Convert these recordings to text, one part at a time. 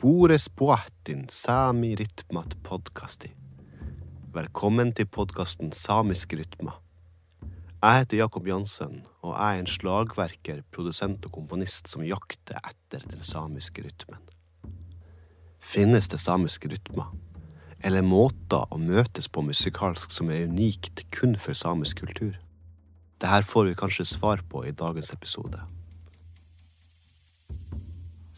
Bores poatin sami rytmat podkasti. Velkommen til podkasten Samiske rytmer. Jeg heter Jakob Jansen, og jeg er en slagverker, produsent og komponist som jakter etter den samiske rytmen. Finnes det samiske rytmer? Eller måter å møtes på musikalsk som er unikt kun for samisk kultur? Dette får vi kanskje svar på i dagens episode.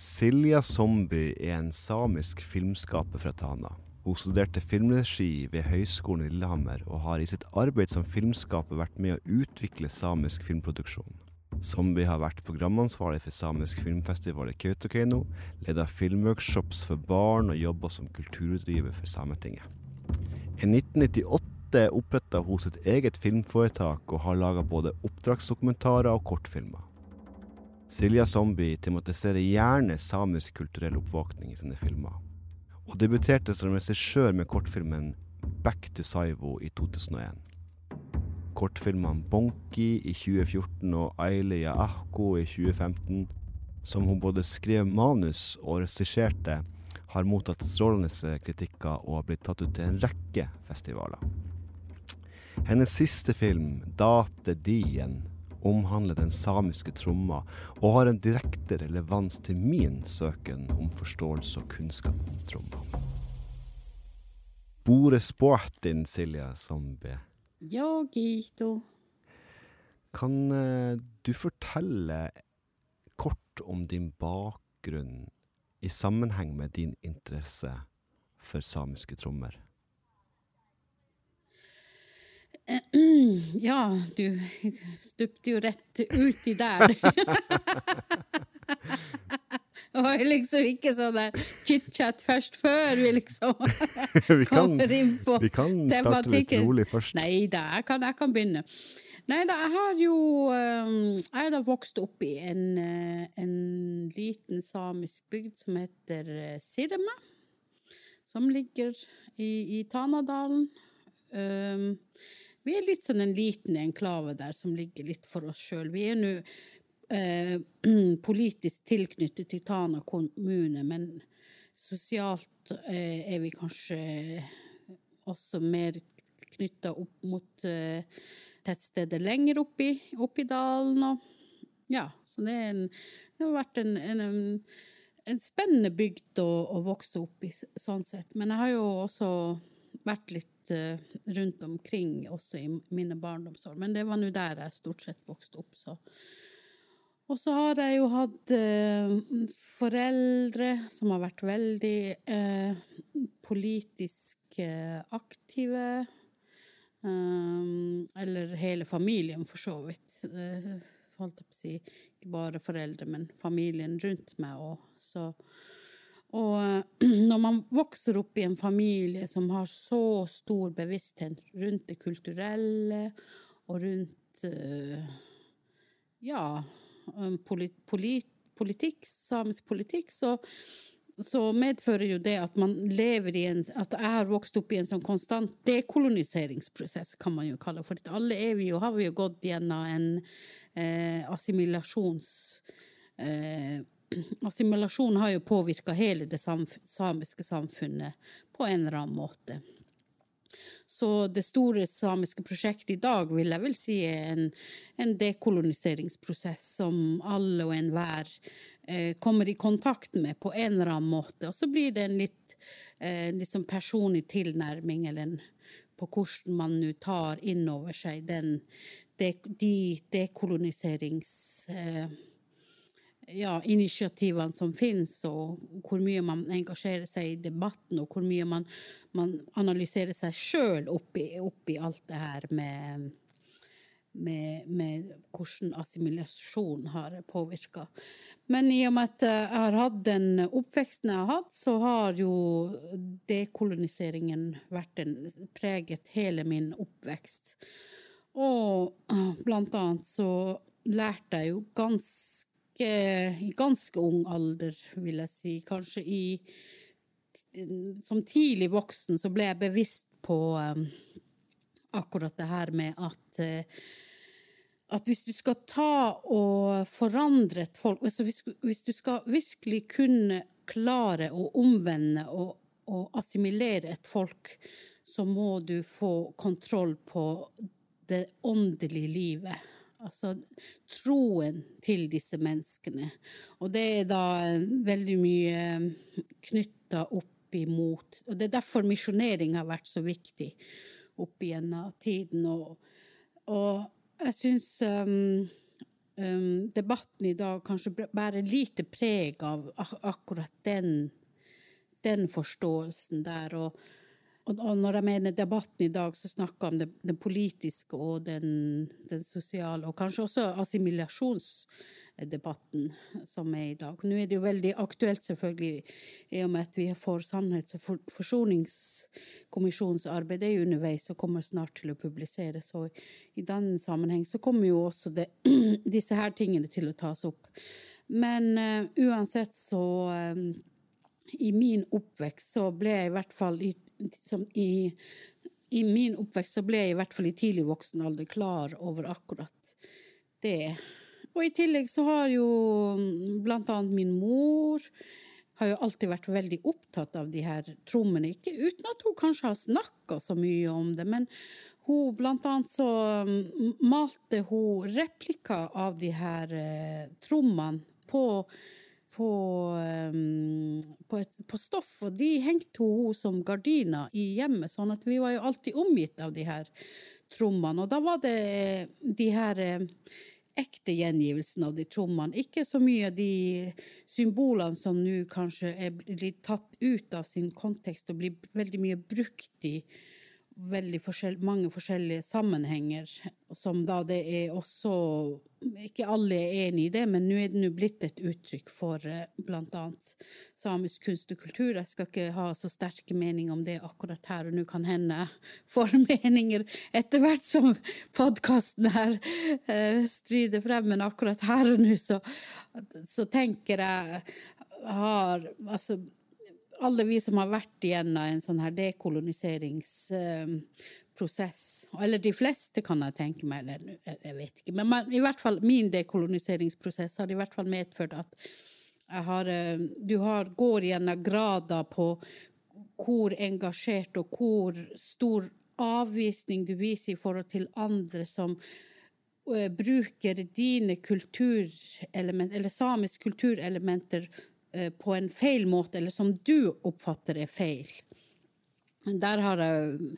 Silja Zombie er en samisk filmskaper fra Tana. Hun studerte filmregi ved Høgskolen i Lillehammer, og har i sitt arbeid som filmskaper vært med å utvikle samisk filmproduksjon. Zombie har vært programansvarlig for samisk filmfestival i Kautokeino, leda filmworkshops for barn og jobba som kulturutdriver for Sametinget. I 1998 oppretta hun sitt eget filmforetak og har laga både oppdragsdokumentarer og kortfilmer. Silja Zombie tematiserer gjerne samisk kulturell oppvåkning i sine filmer og debuterte som regissør med kortfilmen Back to Saivo i 2001. Kortfilmene Bonki i 2014 og Aileya Ahko i 2015, som hun både skrev manus og regisserte, har mottatt strålende kritikker og har blitt tatt ut til en rekke festivaler. Hennes siste film, Date Dien, omhandler den samiske tromma og har en direkte relevans til min søken om forståelse og kunnskap om tromma. Bore sportin, Silja Zombie. Ja, Gito. Kan eh, du fortelle kort om din bakgrunn i sammenheng med din interesse for samiske trommer? Ja, du stupte jo rett uti der. Det var liksom ikke sånn der chit-chat først, før vi liksom vi, kan, kommer inn på vi kan starte litt rolig først. Nei da, jeg kan, jeg kan begynne. Nei da, jeg har jo um, Jeg har da vokst opp i en, eh, en liten samisk bygd som heter eh, Sirma. Som ligger i, i Tanadalen. Um, vi er litt sånn en liten enklave der som ligger litt for oss sjøl. Vi er nå eh, politisk tilknyttet til Tana kommune, men sosialt eh, er vi kanskje også mer knytta opp mot eh, tettsteder lenger oppi, oppi dalen. Og, ja, så det, en, det har vært en, en, en, en spennende bygd å, å vokse opp i, sånn sett. Men jeg har jo også vært litt rundt omkring også i mine barndomsår. Men det var nå der jeg stort sett vokste opp, så. Og så har jeg jo hatt eh, foreldre som har vært veldig eh, politisk eh, aktive. Um, eller hele familien, for så vidt. Eh, holdt jeg på å si. Ikke bare foreldre, men familien rundt meg òg. Så og eh, når man vokser opp i en familie som har så stor bevissthet rundt det kulturelle og rundt uh, ja, polit, politikk, samisk politikk, så, så, medfører jo det at man lever i en At jeg har vokst opp i en sånn konstant dekoloniseringsprosess, kan man jo kalle det. For alle er vi jo, har vi jo gått gjennom en eh, assimilasjons... Eh, assimilasjon har jo påvirka hele det samiske samfunnet på en eller annen måte. Så det store samiske prosjektet i dag vil jeg vel si er en, en dekoloniseringsprosess som alle og enhver eh, kommer i kontakt med på en eller annen måte. Og så blir det en litt, eh, litt sånn personlig tilnærming en, på hvordan man nå tar inn over seg den, de, de dekoloniserings... Ja, initiativene som finnes, og hvor mye man engasjerer seg i debatten, og hvor mye man, man analyserer seg sjøl oppi, oppi alt det her med, med, med hvordan assimilasjon har påvirka. Men i og med at jeg har hatt den oppveksten jeg har hatt, så har jo dekoloniseringen vært en, preget hele min oppvekst. Og blant annet så lærte jeg jo ganske i ganske ung alder, vil jeg si. Kanskje i Som tidlig voksen så ble jeg bevisst på um, akkurat det her med at uh, at hvis du skal ta og forandre et folk hvis, hvis, hvis du skal virkelig kunne klare å omvende og, og assimilere et folk, så må du få kontroll på det åndelige livet. Altså troen til disse menneskene. Og det er da veldig mye knytta opp imot Og det er derfor misjonering har vært så viktig opp igjennom tiden. Og, og jeg syns um, um, debatten i dag kanskje bærer lite preg av ak akkurat den, den forståelsen der. og og, når jeg mener debatten i dag, så snakker jeg om den politiske og den, den, sosiale, og kanskje også assimilasjonsdebatten som er i dag. Nå er det jo veldig aktuelt, selvfølgelig, i og med at vi får Sannhets- og forsoningskommisjonens arbeid er underveis og kommer snart til å publiseres. Og i den sammenheng så kommer jo også det, disse her tingene til å tas opp. Men uh, uansett så uh, i min oppvekst så ble jeg i hvert fall i, i, i, min oppvekst så ble jeg i hvert fall i tidlig voksen alder klar over akkurat det. Og i tillegg så har jo blant annet min mor har jo alltid vært veldig opptatt av de her trommene. Ikke uten at hun kanskje har snakka så mye om det, men hun blant annet så malte hun replikker av de her eh, trommene på på, um, på, et, på, stoff, og de hengte hun som gardiner i hjemmet, sånn at vi var jo alltid omgitt av de her trommene. Og da var det de her eh, ekte gjengivelsene av de trommene, ikke så mye de symbolene som nå kanskje er blitt tatt ut av sin kontekst og blir veldig mye brukt i veldig forskjell, mange forskjellige sammenhenger, som da det er også Ikke alle er enig i det, men nå er det nå blitt et uttrykk for eh, bl.a. samisk kunst og kultur. Jeg skal ikke ha så sterke meninger om det akkurat her, og nå kan hende får meninger etter hvert som podkasten her eh, strider frem, men akkurat her og nå så, så tenker jeg har Altså alle vi som har vært igjennom en sånn her dekoloniseringsprosess, eller de fleste kan jeg tenke meg, eller jeg vet ikke, men i hvert fall min dekoloniseringsprosess har i hvert fall medført at har, eh, du har, går gjennom grader på hvor engasjert og hvor stor avvisning du viser i forhold til andre som uh, bruker dine kulturelement, eller samiske kulturelementer Eh, på en feil måte, eller som du oppfatter er feil. Der jeg,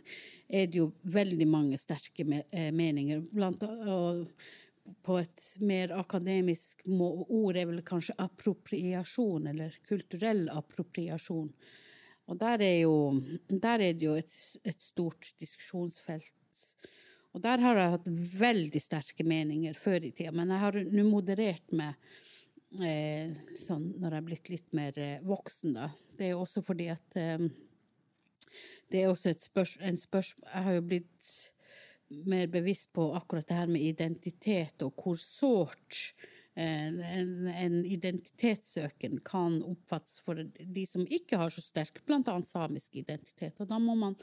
er det jo veldig mange sterke eh, meninger. Blant, på et mer akademisk ord er vel kanskje appropriasjon, eller kulturell appropriasjon. Og der er, jo, der er det jo et, et, stort diskusjonsfelt. Og der har jeg hatt veldig sterke meninger før i tida, men jeg har nå moderert meg eh, sånn når jeg er blitt litt mer eh, voksen, da. Det er jo også fordi at eh, Det er også et spørs, en spørsmål Jeg har jo blitt mer bevisst på akkurat det her med identitet, og hvor sårt eh, en, en identitetssøken kan oppfattes for de som ikke har så sterk bl.a. samisk identitet. Og da må man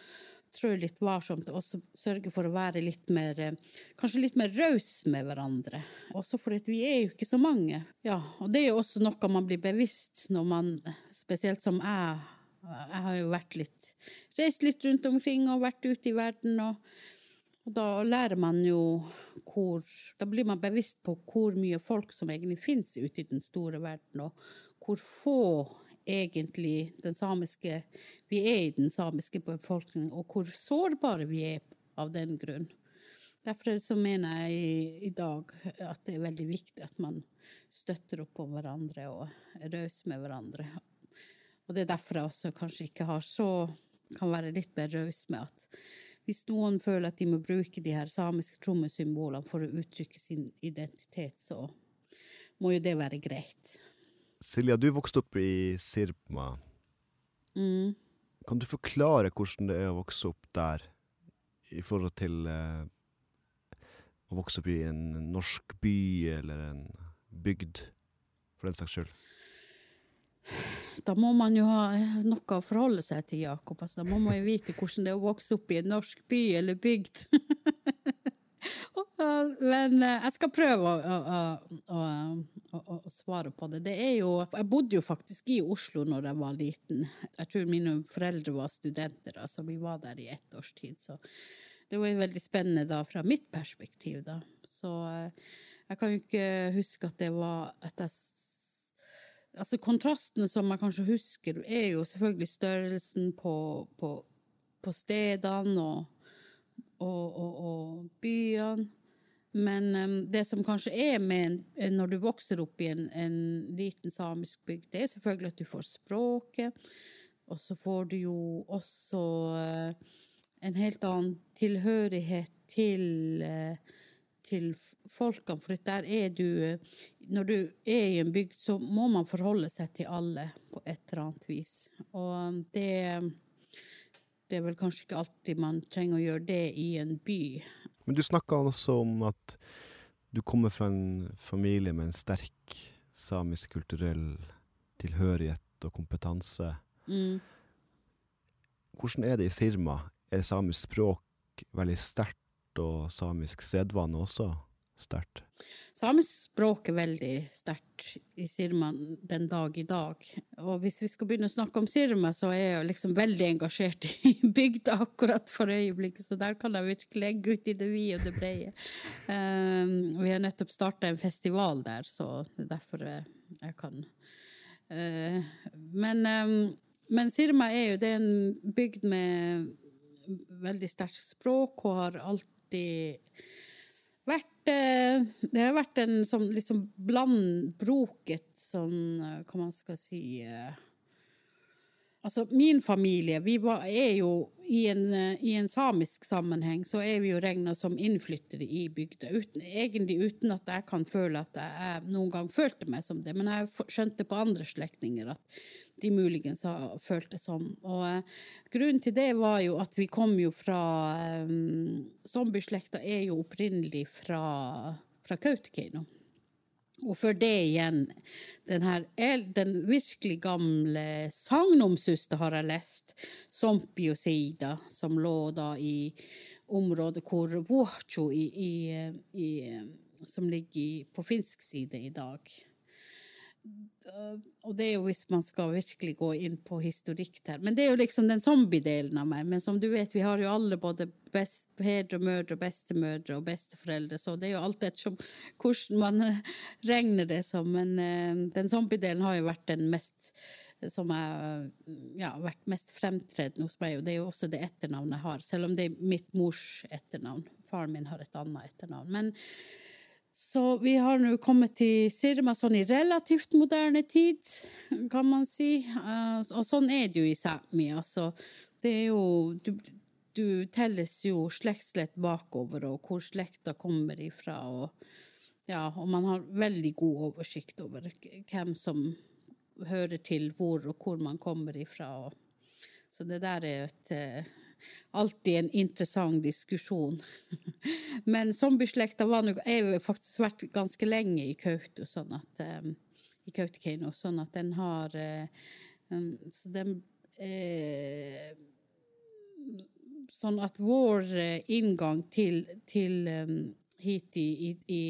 trå litt varsomt og sørge for å være litt mer eh, Kanskje litt mer raus med hverandre. Også fordi vi er jo ikke så mange. Ja, og det er jo også noe man blir bevisst når man, spesielt som jeg, jeg har jo vært litt Reist litt rundt omkring og vært ute i verden, og, og da lærer man jo hvor Da blir man bevisst på hvor mye folk som egentlig finnes ute i den store verden, og hvor få egentlig den samiske Vi er i den samiske befolkningen, og hvor sårbare vi er av den grunn. Derfor så mener jeg i, dag at det er veldig viktig at man støtter opp om hverandre og er raus med hverandre. Og det er derfor jeg også kanskje ikke har så kan være litt mer raus med at hvis noen føler at de må bruke de her samiske trommesymbolene for å uttrykke sin identitet, så må jo det være greit. Silja, du vokste opp i Sirma. Mm. Kan du forklare hvordan det er å vokse opp der, i forhold til eh, å vokse opp i en norsk by eller en bygd, for den saks skyld? Da må man jo ha noe å forholde seg til, Jakob. Altså, da må man jo vite hvordan det er å vokse opp i en norsk by eller bygd. men eh, jeg skal prøve å, å, å, å, svare på det. Det er jo Jeg bodde jo faktisk i Oslo når jeg var liten. Jeg tror mine foreldre var studenter, så altså vi var der i ett års tid. Så det var veldig spennende da fra mitt perspektiv, da. Så eh, jeg kan jo ikke huske at det var at jeg Altså kontrastene som jeg kanskje husker, er jo selvfølgelig størrelsen på, på, på stedene og, og, og, og byene. Men um, det som kanskje er med når du vokser opp i en, en, liten samisk bygd, det er selvfølgelig at du får språket, og så får du jo også uh, en helt annen tilhørighet til uh, til folkene, for der er du Når du er i en bygd, så må man forholde seg til alle på et eller annet vis. Og det Det er vel kanskje ikke alltid man trenger å gjøre det i en by. Men du snakka også om at du kommer fra en familie med en sterk samisk kulturell tilhørighet og kompetanse. Mm. Hvordan er det i Sirma? Er samisk språk veldig sterkt? og samisk sedvane også sterkt? Samisk språk er veldig sterkt i Sirma den dag i dag. Og hvis vi skal begynne å snakke om Sirma, så er jeg liksom veldig engasjert i bygda akkurat for øyeblikket, så der kan jeg virkelig legge ut i det vide og det brede. Um, vi har nettopp starta en festival der, så det er derfor jeg kan uh, Men, um, men Sirma er jo det er en bygd med veldig sterkt språk og har alltid vært eh, Det har vært en sånn liksom blandbroket sånn eh, Hva man skal si eh, Altså, min familie, vi er jo i en, i en, samisk sammenheng, så er vi jo regna som innflyttere i bygda. Uten, egentlig uten at jeg kan føle at jeg noen gang følte meg som det. Men jeg skjønte på andre slektninger at de muligens har følt det som. Og uh, grunnen til det var jo at vi kom jo fra um, Zombieslekta er jo opprinnelig fra, fra Kautokeino. Og før det igjen, den, her, den virkelig gamle sagnomsuste har jeg lest, Sompiosida, som lå da i området hvor Vuocho i, i, i, som ligger på finsk side i dag og det er jo hvis man skal virkelig gå inn på historikk her. Men det er jo liksom den zombie-delen av meg. Men som du vet, vi har jo alle både best, mødre, bestemødre og besteforeldre, så det er jo alt ettersom hvordan man eh, regner det som. Men uh, den zombie-delen har jo vært den mest som har ja, vært mest fremtredende hos meg, og det er jo også det etternavnet jeg har, selv om det er mitt mors etternavn. Faren min har et annet etternavn. Men så vi har nå kommet til Sirma sånn i relativt moderne tid, kan man si. Uh, og sånn er det jo i Sápmi. Altså, det er jo du, du, telles jo slektslett bakover, og hvor slekta kommer ifra. Og, ja, og man har veldig god oversikt over hvem som hører til hvor, og hvor man kommer ifra. Og, så det der er et uh, alltid en interessant diskusjon. Men zombieslekta er jo faktisk vært ganske lenge i Kautokeino, sånn at um, i Kautokeino, sånn at den har um, Så den uh, Sånn at vår inngang til, til hit i, i, i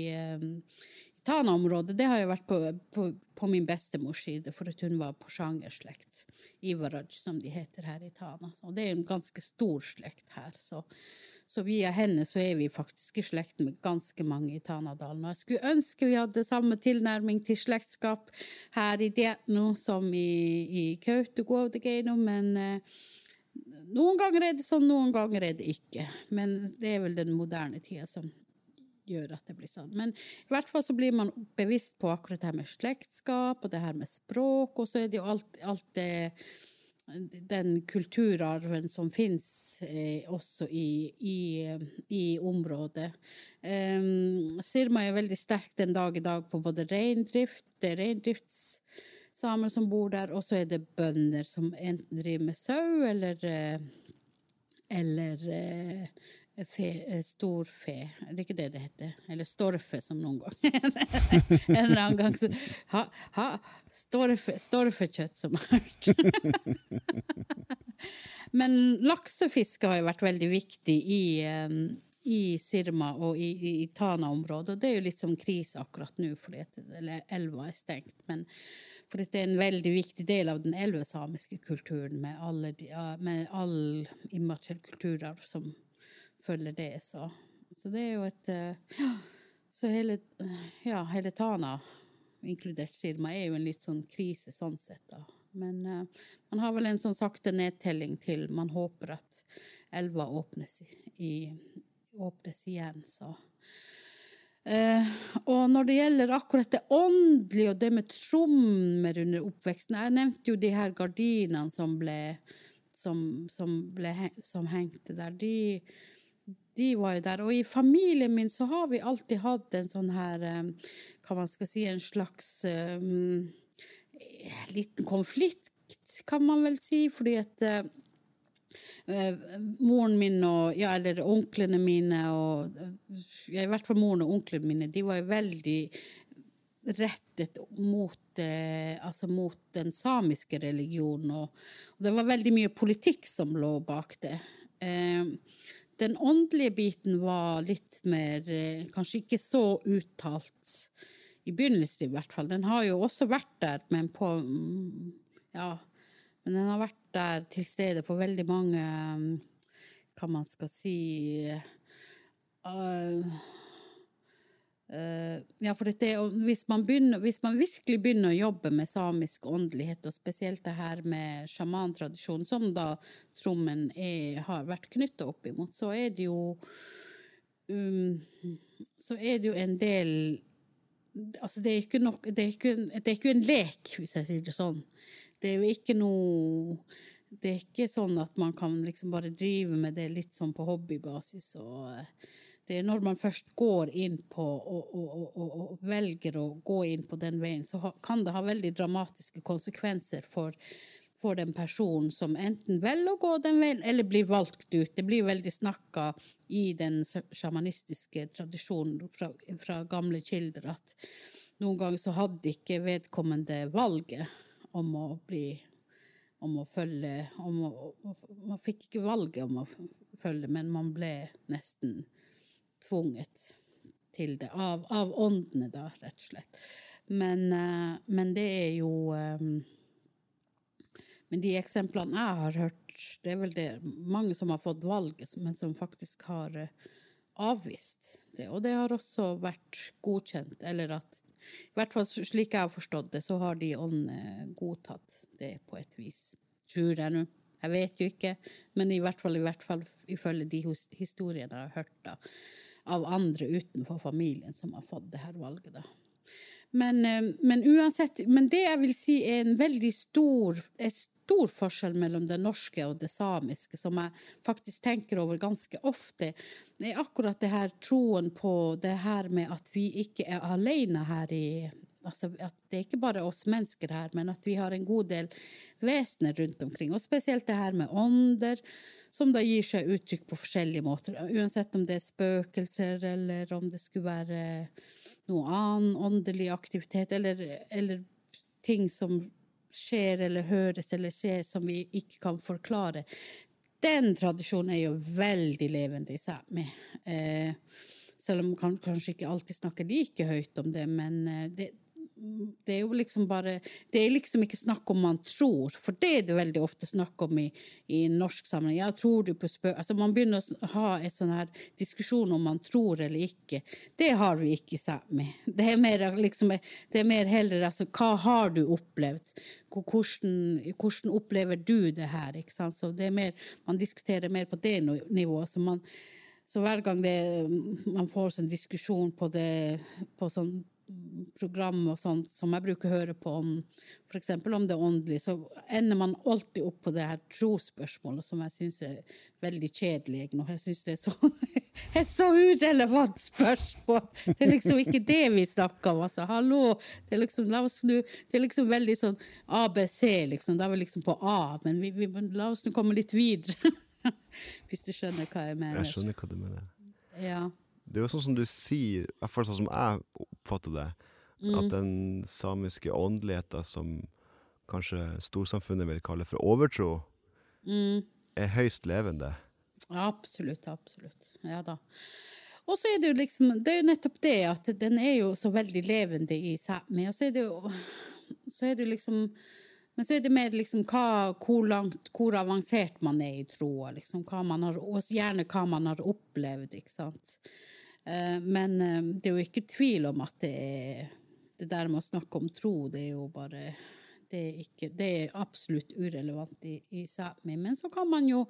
Tana-området det har jo vært på, på, på, min bestemors side, for at hun var porsangerslekt. Ivaraj, som de heter her i Tana. Og det er en ganske stor slekt her. Så, så via henne så er vi faktisk i slekt med ganske mange i Tanadalen. Og jeg skulle ønske vi hadde samme tilnærming til slektskap her i Dietno som i, i Kautokeino, men eh, noen ganger er det sånn, noen ganger er det ikke. Men det er vel den moderne tida som gjør at det blir sånn. Men i hvert fall så blir man bevisst på akkurat det her med slektskap og det her med språk, og så er det jo alt, alt det den kulturarven som fins eh, også i, i, i området. Um, Sirma er veldig sterk den dag i dag på både reindrift, det er reindriftssamer som bor der, og så er det bønder som enten driver med sau eller, eh, eller eh, fe, eh, storfe Er det ikke det det heter? Eller storfe, som noen gang. en eller annen gang så ha, ha, storfe, Storfekjøtt, som har hørt. Men laksefiske har jo vært veldig viktig i, i Sirma og i, i, Tana-området. Og det er jo litt sånn krise akkurat nå, fordi at elva er stengt. Men for det er en veldig viktig del av den elvesamiske kulturen, med alle med all immateriell kulturarv som følger det. Så, så det er jo et uh, Så hele, ja, hele Tana, inkludert Sirma, er jo en litt sånn krise sånn sett, da. Men uh, man har vel en sånn sakte nedtelling til man håper at elva åpnes, i, åpnes igjen, så. Uh, og når det gjelder akkurat det åndelige og det med trommer under oppveksten Jeg nevnte jo de her gardinene som ble som, som, ble, som hengte der. De, de var jo der. Og i familien min så har vi alltid hatt en sånn her um, Hva man skal si, en slags um, liten konflikt, kan man vel si, fordi at uh, moren min og ja, eller onklene mine og ja, i hvert fall moren og onklene mine, de var jo veldig rettet mot, eh, altså mot den samiske religionen, og, og, det var veldig mye politikk som lå bak det. Uh, den åndelige biten var litt mer Kanskje ikke så uttalt i begynnelsen i hvert fall. Den har jo også vært der, men på Ja. Men den har vært der til stede på veldig mange Hva man skal si uh, Ja, for dette hvis man, begynner, hvis man virkelig begynner å jobbe med samisk åndelighet, og spesielt det her med sjamantradisjonen, som da trommen er, har vært knytta opp imot, så er det jo um, Så er det jo en del Altså, det er ikke nok det er ikke, det er ikke en lek, hvis jeg sier det sånn. Det er jo ikke noe Det er ikke sånn at man kan liksom bare drive med det litt sånn på hobbybasis. og er når man først går inn på og, og, og, og velger å gå inn på den veien, så kan det ha veldig dramatiske konsekvenser for for den personen som enten velger å gå den veien, eller blir valgt ut. Det blir veldig snakka i den sjamanistiske tradisjonen fra, fra, gamle kilder at noen ganger så hadde ikke vedkommende valget om å bli om å følge om å, Man fikk ikke valget om å følge, men man ble nesten tvunget til det. Av, av åndene, da, rett og slett. Men, eh, men det er jo um, men de eksemplene jeg har hørt, det er vel det mange som har fått valget, men som faktisk har uh, avvist det. Og det har også vært godkjent, eller at I hvert fall slik jeg har forstått det, så har de åndene godtatt det på et vis. Tror jeg nå. Jeg vet jo ikke, men i hvert fall, i hvert fall ifølge de historiene jeg har hørt da, av andre utenfor familien som har fått det her valget. da. Men, uh, men, uansett, men det jeg vil si er en veldig stor, et stor forskjell mellom det norske og det samiske, som jeg faktisk tenker over ganske ofte, er akkurat det her troen på det her med at vi ikke er alene her i Altså at det er ikke bare oss mennesker her, men at vi har en god del vesener rundt omkring. Og spesielt det her med ånder, som da gir seg uttrykk på forskjellige måter. Uansett om det er spøkelser, eller om det skulle være noe annen åndelig aktivitet, eller, eller ting som skjer eller høres eller ses som vi ikke kan forklare. Den tradisjonen er jo veldig levende i Sápmi. Eh, selv om man kanskje ikke alltid snakker like høyt om det, men eh, det, det er jo liksom bare Det er liksom ikke snakk om man tror, for det er det veldig ofte snakk om i, i norsk sammenheng. Ja, tror du på spøk... Altså, man begynner å ha en sånn her diskusjon om man tror eller ikke. Det har vi ikke i Sápmi. Det er mer liksom Det er mer heller altså Hva har du opplevd? Hvordan, hvordan opplever du det her? Ikke sant? Så det er mer Man diskuterer mer på det nivået. Så man så hver gang det, man får sånn diskusjon på, det, på sånn program og sånt som jeg bruker å høre på om f.eks. om det åndelige, så ender man alltid opp på det her trosspørsmålet, som jeg syns er veldig kjedelig. Jeg syns det er så, et så urelevant spørsmål! Det er liksom ikke det vi snakker om, altså. Hallo! Det er liksom, la oss nu, det er liksom veldig sånn ABC, liksom. Da er vi liksom på A, men vi, vi, la oss nå komme litt videre. Hvis du skjønner hva jeg mener. Jeg skjønner hva du mener. Ja. Det er jo sånn som du sier, i hvert fall sånn som jeg oppfatter det, mm. at den samiske åndeligheta som kanskje storsamfunnet vil kalle for overtro, mm. er høyst levende. Absolutt, absolutt. Ja da. Og så er det jo liksom Det er jo nettopp det at den er jo så veldig levende i Sápmi, og så er det jo Så er det liksom men så er det mer liksom hva, hvor langt, hvor avansert man er i troa, liksom. Hva man har, og gjerne hva man har opplevd, ikke sant. Eh, men eh, det er jo ikke tvil om at det er Det der med å snakke om tro, det er jo bare det er, ikke, det er absolutt urelevant i, i Sápmi. Men så kan man jo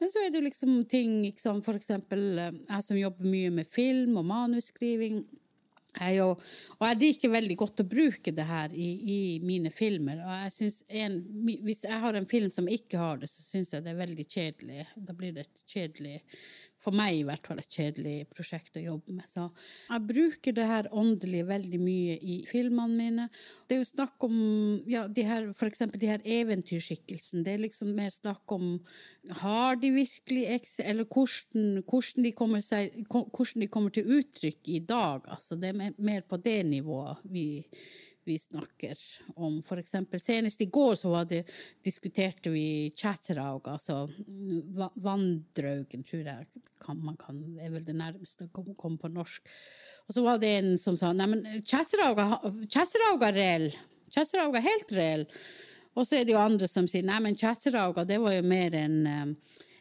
Men så er det liksom ting, sant, for eksempel eh, jeg som jobber mye med film og manusskriving. Jeg jo, og jeg liker veldig godt å bruke det her i, i mine filmer. Og jeg synes en, Hvis jeg har en film som ikke har det, så syns jeg det er veldig kjedelig. Da blir det et kjedelig for meg i hvert fall et kjedelig prosjekt å jobbe med. Så jeg bruker det her åndelige veldig mye i filmene mine. Det er jo snakk om ja, de her, for eksempel de her eventyrskikkelsene. Det er liksom mer snakk om har de virkelig Eller hvordan, hvordan, de kommer seg, hvordan de kommer til uttrykk i dag. Altså, det er mer på det nivået vi vi snakker om. For eksempel senest i går så det, diskuterte vi Chatteraug, altså vanndraugen, tror jeg kan, man kan, er vel det nærmeste å komme på norsk. Og så var det en som sa neimen, Chatteraug er reell. Chatteraug er helt reell. Og så er det jo andre som sier nei, men Chatteraug det var jo mer en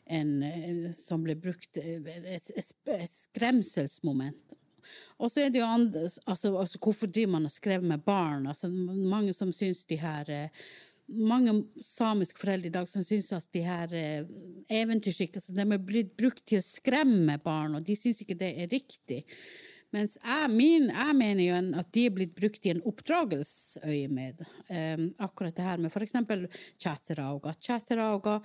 en, som ble brukt et skremselsmoment. Og så er det jo andre altså, altså, Hvorfor driver man og skriver med barn? Altså, mange som syns de her eh, mange samiske foreldre i dag som syns at de her eh, eventyrskikkelsene er blitt brukt til å skremme barn, og de syns ikke det er riktig. Mens jeg, min, jeg, mener jo at de er blitt brukt i en oppdragelsesøyemed. Eh, akkurat det her med f.eks. chatterauga. Chatterauga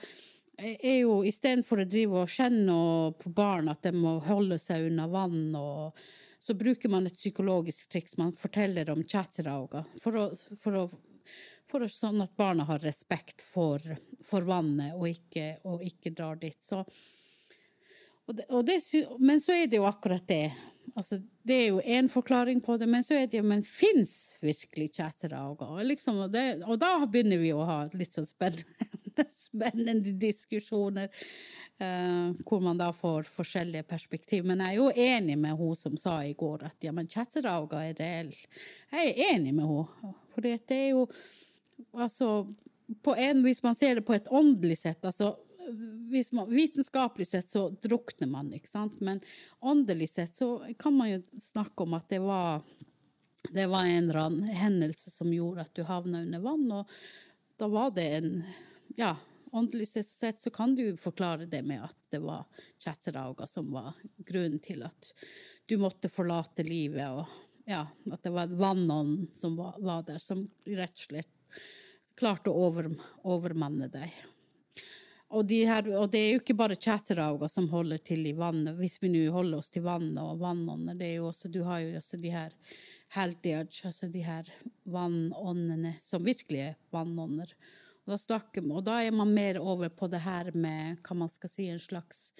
er jo istedenfor å drive og kjenne på barn at de må holde seg unna vann og så bruker man et psykologisk triks. Man forteller om chatrauga for, å, for, for sånn at barna har respekt for, for vannet og ikke, og ikke, drar dit. Så, og det, og det, men så er det jo akkurat det. Altså, det er jo én forklaring på det, men så er det jo Men fins virkelig chatrauga? Liksom, og, og da begynner vi å ha litt sånn spennende spennende diskusjoner. Uh, hvor man da får forskjellige perspektiv. Men jeg er jo enig med hun som sa i går at ja, men Chatteraga er reell. Jeg er enig med hun, For det er jo altså på en, Hvis man ser det på et åndelig sett altså hvis man, Vitenskapelig sett så drukner man, ikke sant? men åndelig sett så kan man jo snakke om at det var det var en eller annen hendelse som gjorde at du havna under vann, og da var det en ja, åndelig sett så kan du forklare det med at det var Chatteraga som var grunnen til at du måtte forlate livet, og ja, at det var vannånden vannånd som var, var, der, som rett og slett klarte å over, overmanne deg. Og, de her, og, det er jo ikke bare chatterauger som holder til i vannet, hvis vi nå holder oss til vannet og vannånder. Det er jo også, du har jo også de her Haldiage, altså de her vannåndene som virkelig er vannånder. Og da, snakker, og da er man mer over på det her med hva man skal si, en slags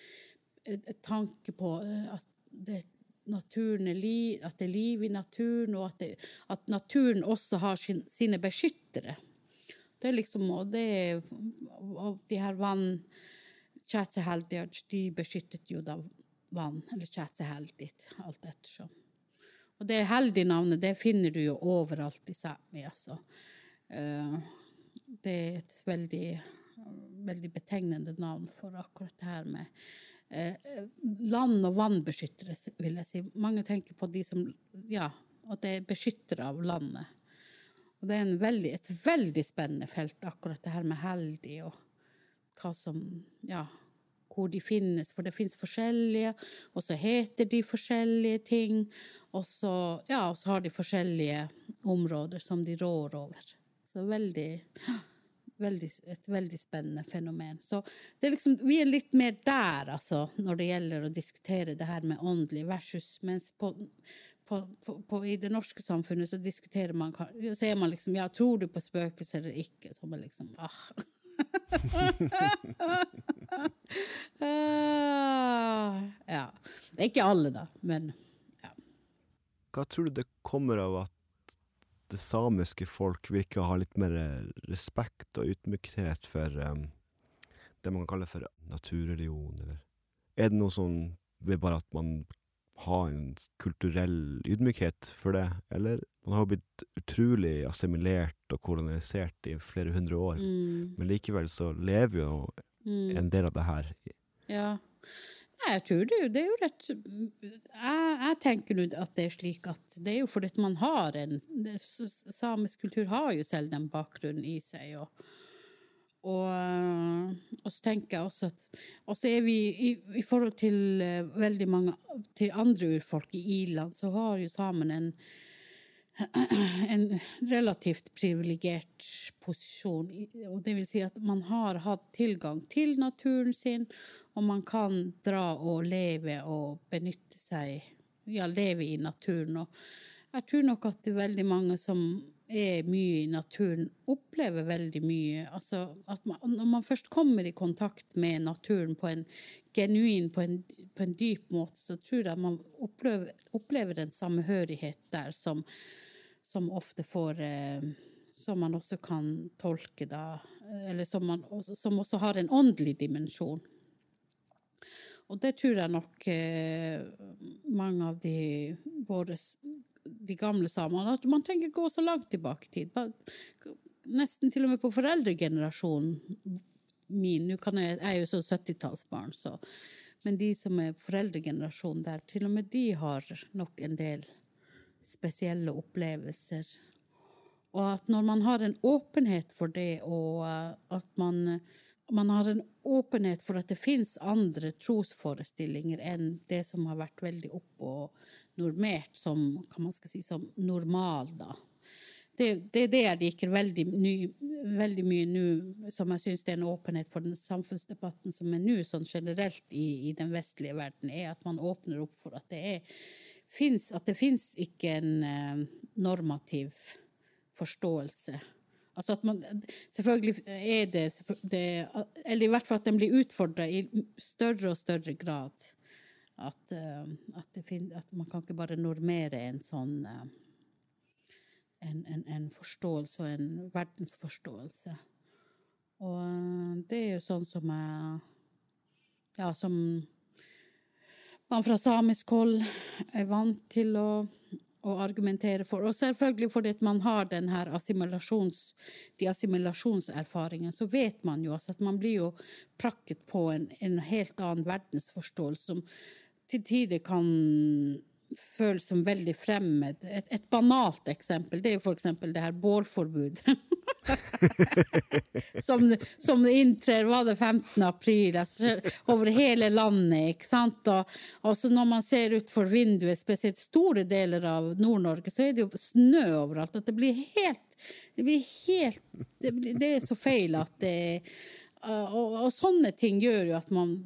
tanke på eh, at det, naturen er liv, at det er liv i naturen, og at, det, at naturen også har sin, sine beskyttere. Det liksom, og, det, og de her vann Chatseheldiaj, de beskyttet jo da vann, eller Chatseheldit, alt ettersom. Og det heldige navnet, det finner du jo overalt i Sápmi, altså. Uh, det er et veldig, veldig betegnende navn for akkurat det her med eh, land- og vannbeskyttere, vil jeg si. Mange tenker på de som Ja, at det er beskyttere av landet. Og det er veldig, et veldig spennende felt, akkurat det her med heldig og hva som Ja, hvor de finnes. For det finnes forskjellige, og så heter de forskjellige ting. Og så, ja, og så har de forskjellige områder som de rår over. Så veldig, veldig, et veldig spennende fenomen. Så er liksom, vi er litt mer der, altså, når det gjelder å diskutere det her med åndelig versus Mens på, på, på, i det norske samfunnet så diskuterer man Så er man liksom Ja, tror du på spøkelser eller ikke? Så man liksom ah. ja. Det er ikke alle, da, men ja. Hva tror du det kommer av at det samiske folk virker å ha litt mer respekt og ydmykhet for um, det man kan kalle for naturreligion, eller Er det noe sånn ved bare at man har en kulturell ydmykhet for det, eller man har jo blitt utrolig assimilert og kolonisert i flere hundre år, Mm. men likevel så lever jo Mm. en del av det her. Ja. Nei, jeg tror det, det er jo rett Jeg, jeg tenker nå at det er slik at det er jo fordi man har en det, Samisk kultur har jo selv den bakgrunnen i seg, og og, øh, og så tenker jeg også at Og så er vi i, i forhold til eh, veldig mange Til andre urfolk i i-land, så har jo samen en en relativt privilegert posisjon. Og det vil si at man har hatt tilgang til naturen sin, og man kan dra og leve og benytte seg Ja, leve i naturen. Og jeg tror nok at det er veldig mange som er mye i naturen, opplever veldig mye. Altså at man, når man først kommer i kontakt med naturen på en genuin, på en, på en dyp måte, så tror jeg man opplever, opplever en samhørighet der som som ofte får eh, Som man også kan tolke, da. Eller som, man, som også har en åndelig dimensjon. Og det tror jeg nok eh, mange av de våre de gamle samene at Man trenger gå så langt tilbake i tid. Nesten til og med på foreldregenerasjonen min. Nå jeg, jeg er jo så 70-tallsbarn, så Men de som er foreldregenerasjonen der, til og med de har nok en del spesielle opplevelser. Og at når man har en åpenhet for det, og eh, at man, man har en åpenhet for at det fins andre trosforestillinger enn det som har vært veldig opp og normert som, si, som normal, da. Det, det er det jeg liker veldig, ny, veldig mye nå, som jeg syns er en åpenhet for den samfunnsdebatten som er nå, sånn generelt i, i den vestlige verden, er at man åpner opp for at det er finnes, at det fins ikke en eh, normativ forståelse. Altså at man Selvfølgelig er det, det Eller i hvert fall at den blir utfordra i større og større grad. At, eh, at, det fin, at man kan ikke bare normere en sånn eh, en, en, en forståelse og en verdensforståelse. Og eh, det er jo sånn som jeg Ja, som man fra samisk hold er vant til å, å argumentere for. Og selvfølgelig fordi man har den her assimilasjons, de assimilasjonserfaringene, så vet man jo altså at man blir jo prakket på en, en helt annen verdensforståelse som til tider kan føles som veldig fremmed. Et, et banalt eksempel det er jo eksempel det her bålforbudet. som, som inntrer var det 15. april altså, over hele landet. ikke sant? Og, og så når man ser utfor vinduet, spesielt store deler av Nord-Norge, så er det jo snø overalt. At det blir helt Det, blir helt, det, blir, det er så feil at det Uh, og, og, sånne ting gjør jo at man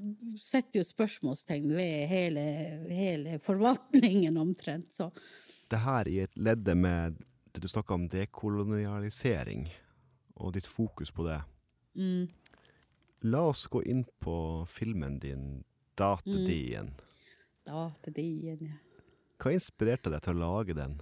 setter jo spørsmålstegn ved hele, hele forvaltningen omtrent. Så. Det her i et ledde med det du snakka om dekolonialisering, og ditt fokus på det. Mm. La oss gå inn på filmen din, 'Datedien'. Datedien, ja. Hva inspirerte deg til å lage den?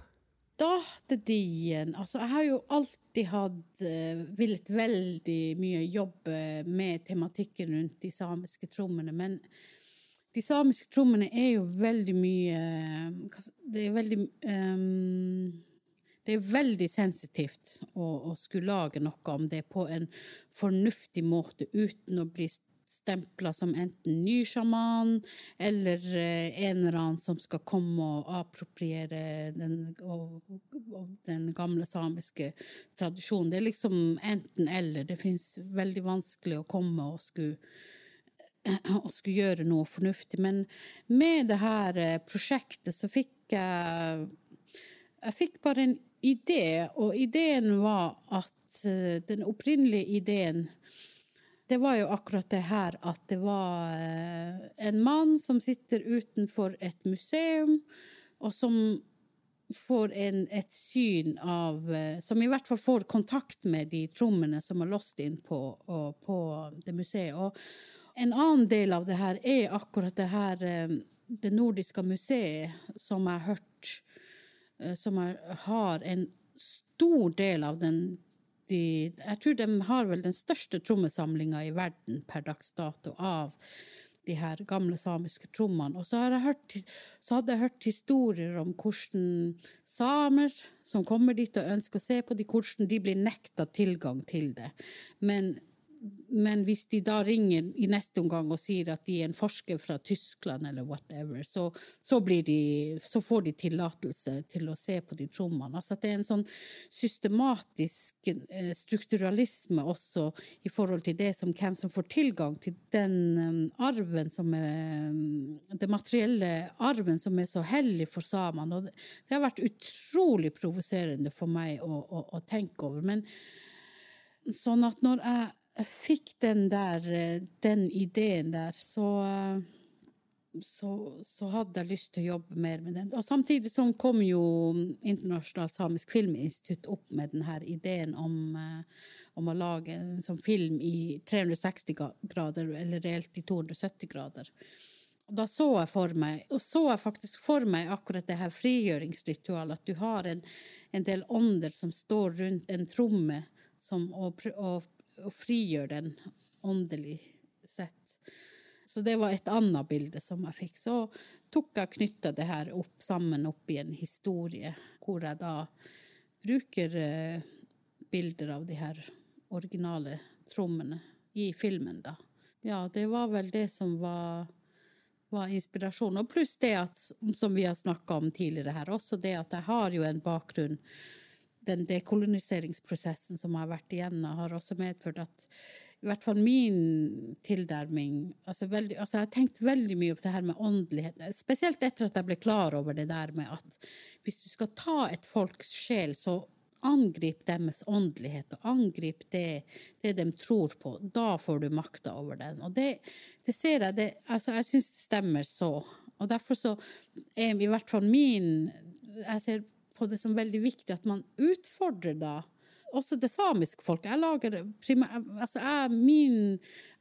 Datedien Altså, jeg har jo alltid hatt uh, villet veldig mye jobbe med tematikken rundt de samiske trommene, men de samiske trommene er jo veldig mye Det er veldig um, Det er veldig sensitivt å, å, skulle lage noe om det på en fornuftig måte uten å bli stempla som enten ny sjaman eller en eller annen som skal komme og appropriere den, og, og den gamle samiske tradisjonen. Det er liksom enten-eller. Det fins veldig vanskelig å komme og skulle og skulle gjøre noe fornuftig. Men med det her prosjektet så fikk jeg Jeg fikk bare en idé, og ideen var at den opprinnelige ideen det var jo akkurat det her at det var en mann som sitter utenfor et museum, og som får en, et syn av Som i hvert fall får kontakt med de trommene som er låst inn på, på det museet. Og en annen del av det her er akkurat det her Det nordiske museet, som jeg har hørt Som har en stor del av den de, jeg tror de har vel den største trommesamlinga i verden per dags dato av de her gamle samiske trommene. Og så, hørt, så hadde jeg hørt historier om hvordan samer som kommer dit og ønsker å se på de, hvordan de blir nekta tilgang til det. Men men hvis de da ringer i neste omgang og sier at de er en forsker fra Tyskland eller whatever, så, så, de, så får de tillatelse til å se på de trommene. Altså det er en sånn systematisk eh, strukturalisme også i forhold til det som hvem som får tilgang til den um, arven som er Den Det materielle arven som er så hellig for samene. Og det, har vært utrolig provoserende for meg å, å, å tenke over. Men sånn at når jeg fikk den der eh, den ideen der, så, så, så hadde jeg lyst til å jobbe mer med den. Og samtidig så kom jo Internasjonalt Samisk Filminstitutt opp med denne ideen om, eh, om å lage en sånn film i 360 grader, eller reelt i 270 grader. Og da så jeg for meg, og så jeg faktisk for meg akkurat det her frigjøringsritualet, at du har en, en del ånder som står rundt en tromme som, og, og og frigjøre den åndelig sett. Så det var et annet bilde som jeg fikk. Så tok jeg knytta det her opp sammen opp i en historie, hvor jeg da bruker eh, bilder av de her originale trommene i filmen, da. Ja, det var vel det som var, var inspirasjonen. Og pluss det at, som vi har snakka om tidligere her, også det at jeg har jo en bakgrunn den dekoloniseringsprosessen som har vært igjennom, har også medført at i hvert fall min tilnærming altså, altså Jeg har tenkt veldig mye på det her med åndelighet, spesielt etter at jeg ble klar over det der med at hvis du skal ta et folks sjel, så angrip deres åndelighet, og angrip det, det, de tror på. Da får du makta over den. Og det, det ser jeg det, altså Jeg syns det stemmer så. Og derfor så er i hvert fall min Jeg ser på det som veldig viktig at man utfordrer da også det samiske folket. Jeg, lager, altså jeg, min,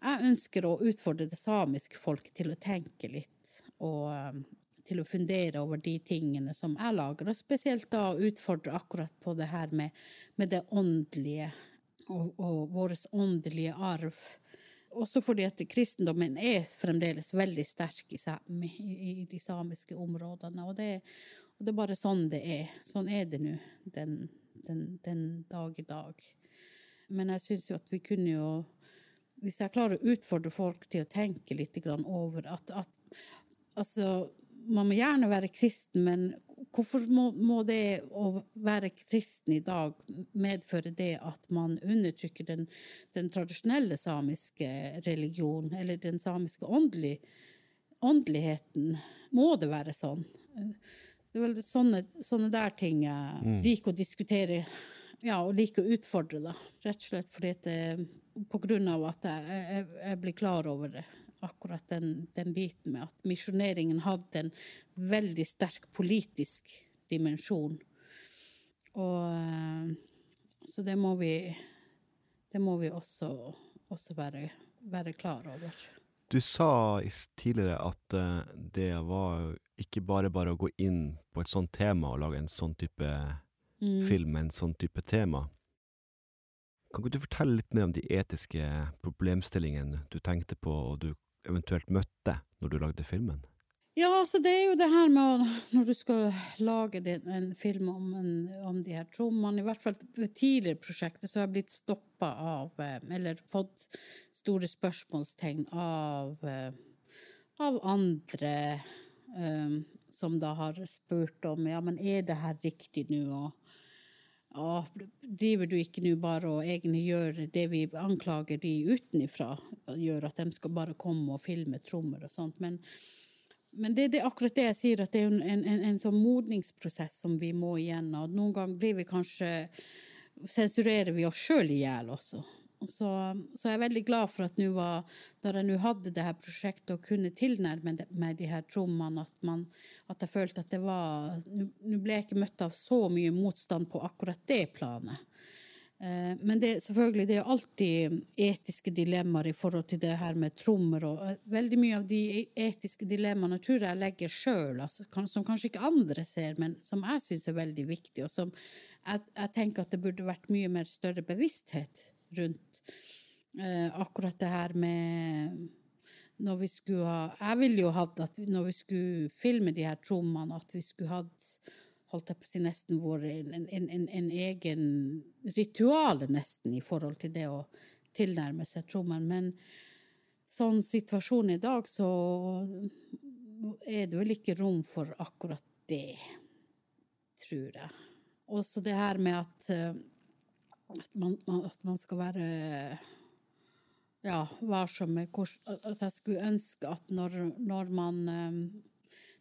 jeg ønsker å utfordre det samiske folket til å tenke litt og um, til å fundere over de tingene som jeg lager, og spesielt da utfordre akkurat på det her med, med det åndelige og, og vår åndelige arv. Også fordi at kristendommen er fremdeles veldig sterk i, i, i de samiske områdene. Og det, og det er bare sånn det er. Sånn er det nå den, den, den, dag i dag. Men jeg syns jo at vi kunne jo Hvis jeg klarer å utfordre folk til å tenke litt over at, at Altså, man må gjerne være kristen, men hvorfor må, må, det å være kristen i dag medføre det at man undertrykker den, den tradisjonelle samiske religionen, eller den samiske åndelig, åndeligheten? Må det være sånn? Det er vel sånne, sånne der ting jeg mm. liker å diskutere. Ja, og liker å utfordre, da. Rett og slett fordi at det, på grunn av at jeg, jeg, jeg blir klar over det. Akkurat den, den biten med at misjoneringen hadde en veldig sterk politisk dimensjon. Og eh, Så det må vi, det må vi også, også være, være klar over. Du sa tidligere at uh, det var ikke bare bare å gå inn på et sånt tema og lage en sånn type mm. film med en sånn type tema. Kan ikke du fortelle litt mer om de etiske problemstillingene du tenkte på og du eventuelt møtte når du lagde filmen? Ja, altså det er jo det her med når du skal lage en film om, en, om de her trommene I hvert fall ved tidligere prosjekter så har jeg blitt stoppa av eh, Eller fått store spørsmålstegn av, eh, av andre um, som da har spurt om ja, men er det her riktig nå, og, og driver du ikke nå bare og egentlig gjør det vi anklager de utenifra, gjør at de skal bare komme og filme trommer og sånt, men men det, det, er akkurat det jeg sier, at det er en, en, en sånn modningsprosess som vi må igjennom. Noen ganger blir vi kanskje Sensurerer vi oss sjøl i hjel også. Så, så, jeg er veldig glad for at var, da jeg nå hadde det her prosjektet og kunne tilnærme meg de her trommene, at, at, jeg følte at det var Nå ble jeg ikke møtt av så mye motstand på akkurat det planet. Eh, men det, selvfølgelig, det er alltid etiske dilemmaer i forhold til det her med trommer. og eh, Veldig mye av de etiske dilemmaene tror jeg legger sjøl, altså, som kanskje ikke andre ser, men som jeg syns er veldig viktig, og som jeg, jeg, tenker at det burde vært mye mer større bevissthet rundt. eh, akkurat det her med når vi skulle ha Jeg ville jo hatt at når vi skulle filme de her trommene, at vi skulle hatt holdt jeg på å si nesten vært en, en, en, en egen ritual, nesten, i forhold til det å tilnærme seg trommen. Men sånn situasjonen i dag, så er det vel ikke rom for akkurat det, tror jeg. Også det her med at, eh, at, man, at man skal være ja, varsom med hvordan At jeg skulle ønske at når, når man eh,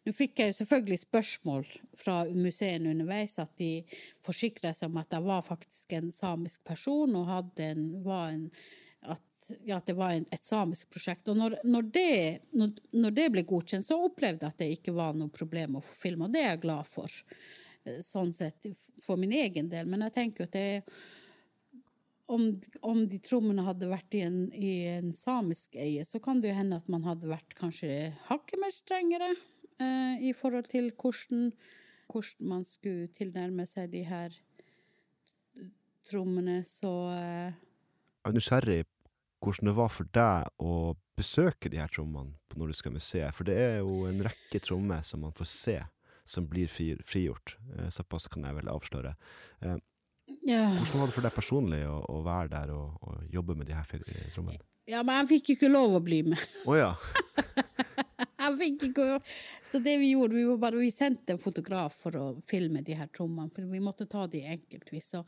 Nå fikk jeg jo selvfølgelig spørsmål fra museene underveis, at de forsikra seg om at jeg var faktisk en samisk person og hadde en, var en at, ja, at det var en, et samisk prosjekt. Og når, når, det, når, når det ble godkjent, så opplevde jeg at det ikke var noe problem å få Og Det er jeg glad for, eh, sånn sett, for min egen del. Men jeg tenker jo at det om, om de trommene hadde vært i en, i en samisk eie, så kan det jo hende at man hadde vært kanskje hakket mer strengere i forhold til hvordan, hvordan man skulle tilnærme seg de her trommene. Så eh, Jeg er nysgjerrig hvordan det var for deg å besøke de her trommene på Nordiska museet. For det er jo en rekke trommer som man får se, som blir frigjort. Eh, Såpass kan jeg vel avsløre. Eh, ja. Hvordan var det for deg personlig å, å være der og, og jobbe med de her trommene? ja, men jeg fikk jo ikke lov å bli med. Å ja. Jeg fikk ikke Så det vi gjorde, vi, var bare, vi sendte en fotograf for å filme de her trommene, for vi måtte ta de enkeltvis. Så.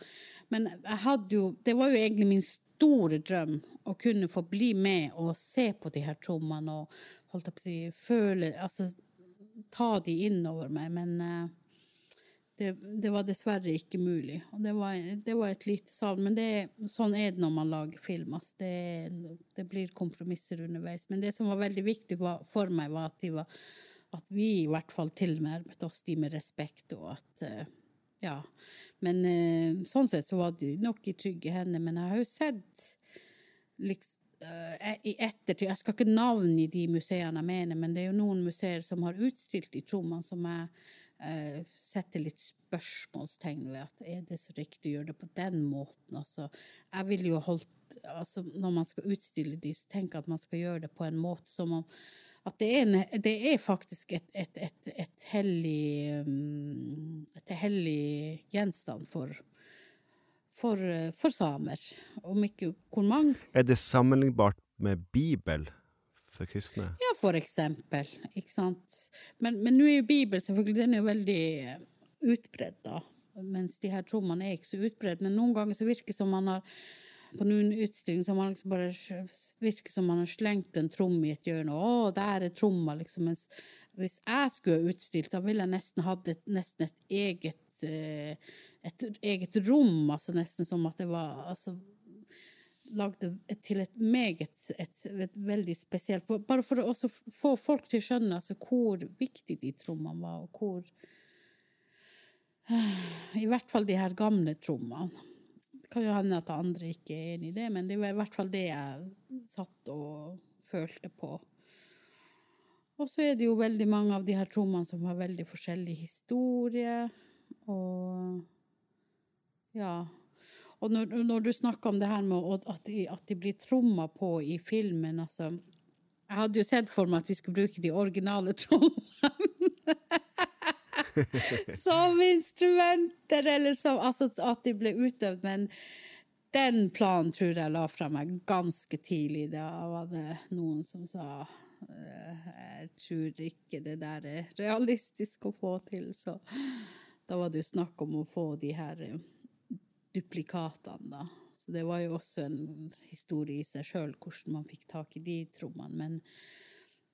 Men jeg hadde jo Det var jo egentlig min store drøm å kunne få bli med og se på de her trommene og holdt jeg på å si, føle Altså ta de innover meg, men eh, det, det var dessverre ikke mulig. Og det var, det var et lite savn. Men det, sånn er det når man lager film. Altså det, det blir kompromisser underveis. Men det som var veldig viktig for meg, var at, var at vi i hvert fall tilnærmet oss de med respekt, og at eh, Ja. Men eh, sånn sett så var det nok i trygge hender. Men jeg har jo sett liksom i ettertid Jeg skal ikke navngi de museene jeg mener, men det er jo noen museer som har utstilt i trommene som jeg eh, setter litt spørsmålstegn ved at er det så riktig å gjøre det på den måten? Altså, jeg vil jo holdt altså, Når man skal utstille de, så tenker jeg at man skal gjøre det på en måte som om at det er, en, det er faktisk et, et, et, et hellig um, Et hellig gjenstand for, for, for samer. Om ikke hvor mange Er det sammenlignbart med Bibel for kristne? Ja, for eksempel. Ikke sant? Men, nå er jo Bibelen selvfølgelig den er jo veldig eh, utbredt, da. Mens de her trommene er ikke så utbredt. Men noen ganger så virker det som man har på noen utstilling så man liksom bare virker som man har slengt en tromme i et hjørne. Å, der er tromma, liksom. Mens hvis jeg skulle ha utstilt, så ville jeg nesten hatt et, nesten et eget eh, et eget rom, altså nesten som at det var altså, lagde et, til et meget et, et veldig spesielt Bare for å få folk til å skjønne altså, hvor viktig de trommene var, og hvor I hvert fall de her gamle trommene. Det kan jo hende at andre ikke er enig i det, men det var i hvert fall det jeg satt og følte på. Og så er det jo veldig mange av de her trommene som har veldig forskjellig historie, og ja. Og når, når du snakker om det her med at de, at de blir tromma på i filmen, altså Jeg hadde jo sett for meg at vi skulle bruke de originale trommene. som instrumenter, eller som Altså at de ble utøvd, men den planen tror jeg la fra meg ganske tidlig. Da var det noen som sa «Eh, jeg tror ikke det der er realistisk å få til, så da var det jo snakk om å få de her eh, duplikatene, da. Så det var jo også en historie i seg sjøl, hvordan man fikk tak i de trommene. Men,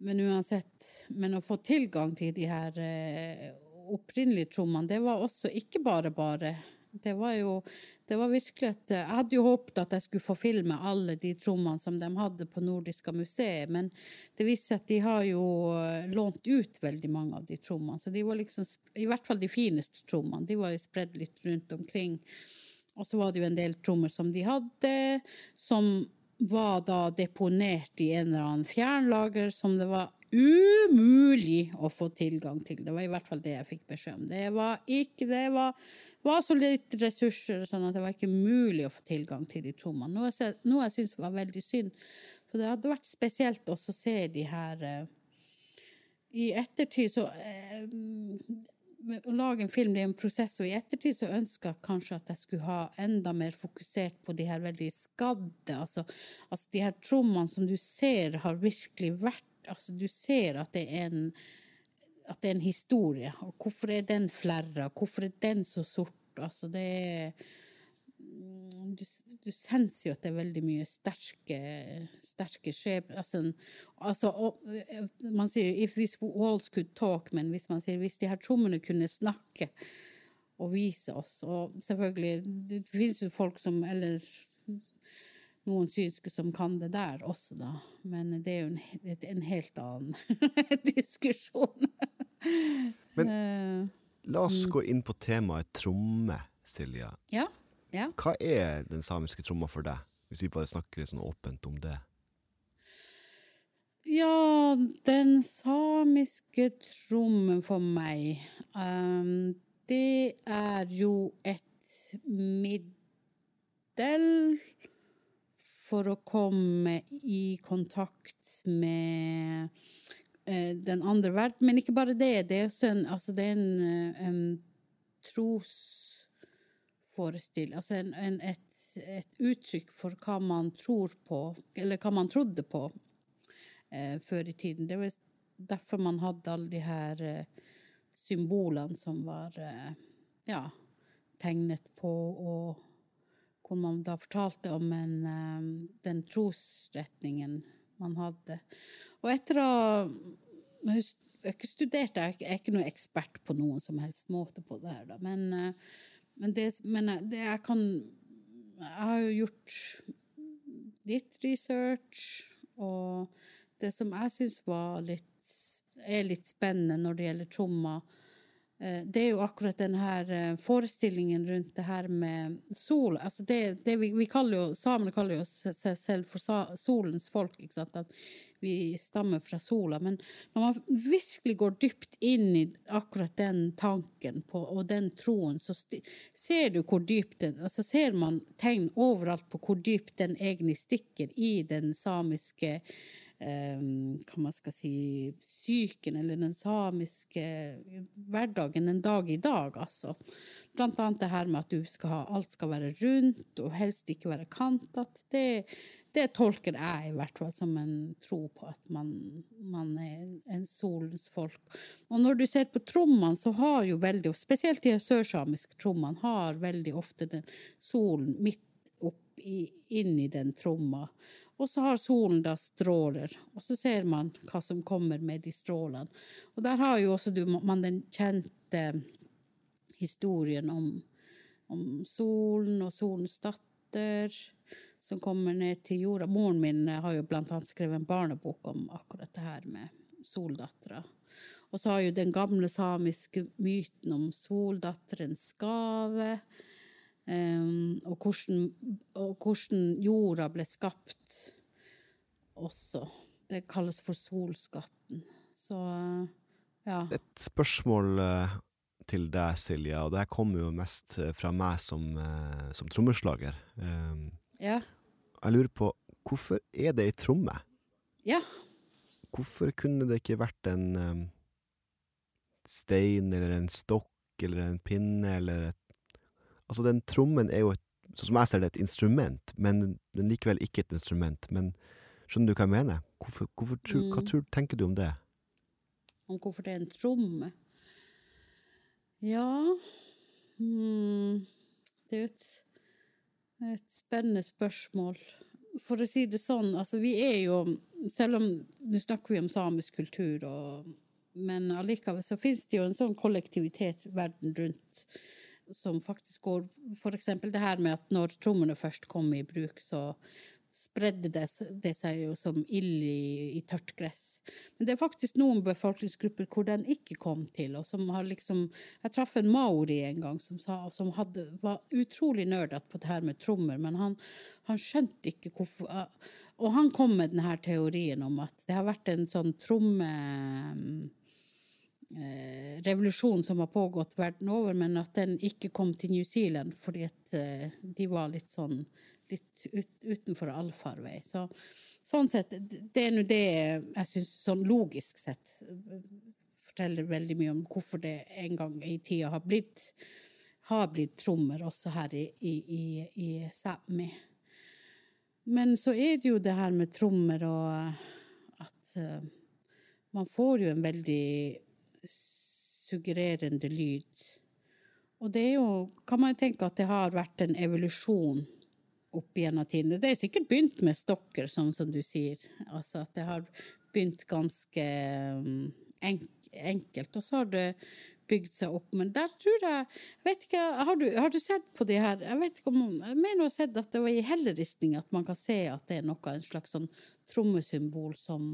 men uansett, men å få tilgang til de her eh, opprinnelige trommene, det var også ikke bare bare. Det var jo det var virkelig et Jeg hadde jo håpet at jeg skulle få filme alle de trommene som de hadde på Nordiska museet, men det viste seg at de har jo eh, lånt ut veldig mange av de trommene. Så de var liksom, i hvert fall de fineste trommene, de var jo spredd litt rundt omkring. Og så var det jo en del trommer som de hadde, som var da deponert i en eller annen fjernlager som det var umulig å få tilgang til. Det var i hvert fall det jeg fikk beskjed om. Det var ikke Det var, var så litt ressurser sånn at det var ikke mulig å få tilgang til de trommene. Noe jeg, noe jeg syns var veldig synd. For det hadde vært spesielt også å se de her eh, I ettertid så eh, å lage en film det er en prosess, og i ettertid så ønska jeg kanskje at jeg skulle ha enda mer fokusert på de her veldig skadde. Altså, altså de her trommene som du ser har virkelig vært Altså, du ser at det er en at det er en historie. Og hvorfor er den flerra? Hvorfor er den så sort? Altså, det er du, du senser jo at det er veldig mye sterke, sterke skjebner altså, altså, Man sier 'if these walls could talk', men hvis man sier hvis de her trommene kunne snakke og vise oss Og selvfølgelig, det finnes jo folk som Eller noen synske som kan det der også, da. Men det er jo en, en helt annen diskusjon. Men eh, la oss gå inn på temaet tromme, Silja. Ja. Ja. Hva er den samiske tromma for deg, hvis vi bare snakker sånn åpent om det? Ja, den samiske trommen for meg um, Det er jo et middel for å komme i kontakt med uh, den andre verden. Men ikke bare det. Det er, en, altså det er en um, tros forestille Altså en, en, et, et, uttrykk for hva man tror på, eller hva man trodde på eh, før i tiden. Det var derfor man hadde alle de her eh, symbolene som var eh, ja, tegnet på, og hvor man da fortalte om en, eh, den trosretningen man hadde. Og etter å jeg har ikke studert, jeg er ikke noen ekspert på noen som helst måte på det her, da, men uh, men, det, men det jeg kan Jeg har jo gjort litt research, og det som jeg syns er litt spennende når det gjelder trommer, Eh, det er jo akkurat denne eh, forestillingen rundt det her med sol. Altså det, det vi, vi, kaller jo, Samene kaller jo seg selv for solens folk, ikke sant? at vi stammer fra sola. Men når man virkelig går dypt inn i akkurat den tanken på, og den troen, så ser du hvor dypt den altså Ser man tegn overalt på hvor dypt den egentlig stikker i den samiske hva man skal si, psyken eller den samiske hverdagen en dag i dag, altså. Blant annet det her med at skal ha, alt skal være rundt og helst ikke være kantet. Det, det, tolker jeg i hvert fall som en tro på at man, man er en solens folk. Og når du ser på trommene, så har jo veldig, spesielt de sørsamiske trommene, har veldig ofte den solen midt opp i, inn i den tromma. Og så har solen da stråler, og så ser man hva som kommer med de strålene. Og der har jo også du, man den kjente historien om, om solen og solens datter som kommer ned til jorda. Moren min har jo blant annet skrevet en barnebok om akkurat det her med soldattera. Og så har jo den gamle samiske myten om soldatterens gave. Um, og, hvordan, og, hvordan, jorda ble skapt også. Det kalles for solskatten. Så ja. Et spørsmål uh, til deg, Silje, og det her kommer jo mest uh, fra meg som, som trommeslager. Um, ja. Jeg lurer på, hvorfor er det ei tromme? Ja. Hvorfor kunne det ikke vært en um, stein eller en stokk eller en pinne eller et Altså, den trommen er jo, et, sånn som jeg ser det, et instrument, men, men likevel ikke et instrument. Men skjønner du hva jeg mener? Hvorfor, hvorfor mm. Hva tror, tenker du om det? Om hvorfor det er en tromme? Ja mm. Det er jo et, et spennende spørsmål. For å si det sånn, altså vi er jo Selv om nå snakker vi om samisk kultur, og, men allikevel så finnes det jo en sånn kollektivitet verden rundt som faktisk går For eksempel det her med at når trommene først kom i bruk, så spredde det, det seg jo som ild i, i, tørt gress. Men det er faktisk noen befolkningsgrupper hvor den ikke kom til, og som har liksom Jeg traff en maori en gang som, sa, som hadde, var utrolig nerdete på det her med trommer, men han, han skjønte ikke hvorfor Og han kom med denne teorien om at det har vært en sånn tromme revolusjon som har pågått verden over, men at den ikke kom til New Zealand fordi at eh, de var litt sånn litt ut, utenfor allfarvei. Så, sånn sett, det er nå det jeg syns sånn logisk sett forteller veldig mye om hvorfor det en gang i tida har blitt, har blitt trommer også her i, i, i, i Sápmi. Men så er det jo det her med trommer og at uh, man får jo en veldig suggererende lyd. Og det er jo, kan man tenke at det har vært en evolusjon opp gjennom tidene. Det er sikkert begynt med stokker, sånn som du sier. Altså at det har begynt ganske mm, enkelt, og så har det bygd seg opp. Men der tror jeg vet ikke, har du, har du sett på de her Jeg vet ikke om, jeg mener å ha sett at det var i helleristning at man kan se at det er noe, en slags sånn trommesymbol som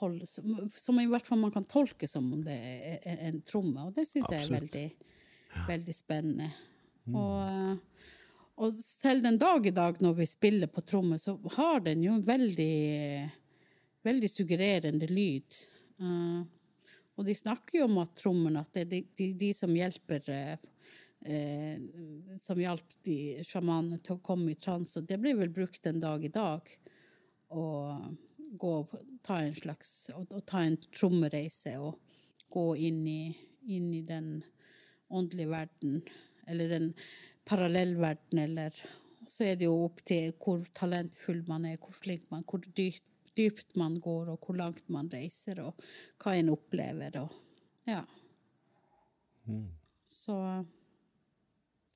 holder, som, som, i hvert fall man kan tolke som om det er en tromme. Og det syns jeg er veldig, veldig spennende. Mm. Og og selv den dag i dag, når vi spiller på tromme, så har den jo en veldig, veldig suggererende lyd. Uh, og de snakker jo om at trommene at det er de, de, de som hjelper uh, Som hjalp de sjamanene til å komme i transe. Og det blir vel brukt en dag i dag. Å gå ta en slags Å ta en trommereise og gå inn i, inn i den åndelige verden. Eller den parallellverden, eller Så er det jo opp til hvor talentfull man er, hvor flink man er, hvor dypt, dypt man går, og hvor langt man reiser, og hva en opplever, og Ja. Mm. Så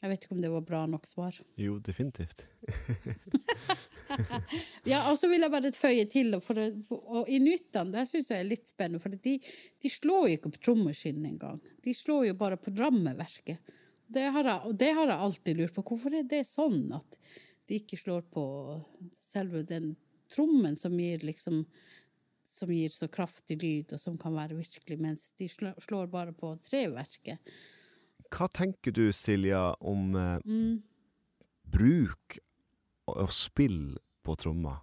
jeg vet ikke om det var bra nok svar. Jo, definitivt. ja, og så vil jeg bare føye til, for det, og inuittene der syns jeg er litt spennende, for de, de slår jo ikke på trommeskinnen engang. De slår jo bare på rammeverket. Det har, jeg, og det har jeg alltid lurt på. Hvorfor er det sånn at de ikke slår på selve den trommen som gir liksom som gir så kraftig lyd, og som kan være virkelig, mens de slår bare på treverket. Hva tenker du, Silja, om eh, mm. bruk og spille på tromma?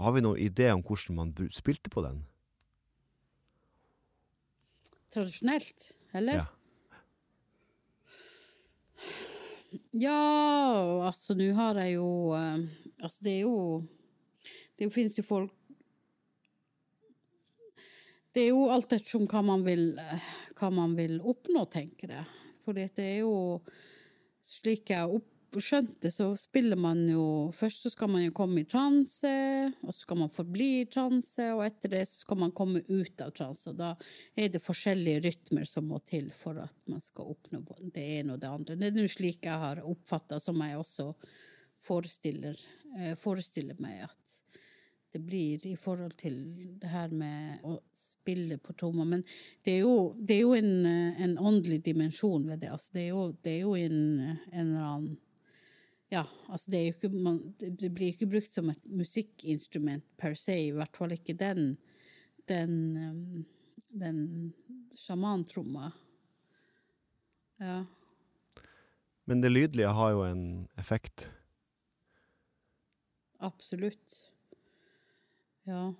Har vi noen idé om hvordan man spilte på den? Tradisjonelt, eller? Ja. Ja, altså nå har jeg jo uh, Altså det er jo Det finnes jo folk Det er jo alt ettersom hva man vil, hva man vil oppnå, tenker jeg. For det er jo slik jeg opp skjønt det, så spiller man jo Først så skal man jo komme i transe, og så skal man forbli i transe, og etter det så skal man komme ut av transe. Og da er det forskjellige rytmer som må til for at man skal oppnå det ene og det andre. Det er nå slik jeg har oppfatta, som jeg også forestiller, eh, forestiller meg at det blir i forhold til det her med å spille på tromma. Men det er jo, det er jo en, en, åndelig dimensjon ved det. Altså, det, er jo, det er jo en, en eller annen ja, altså det, ikke, man, det blir ikke brukt som et musikkinstrument per se, i hvert fall ikke den den, um, den sjamantromma. Ja. Men det lydlige har jo en effekt. Absolutt. Ja.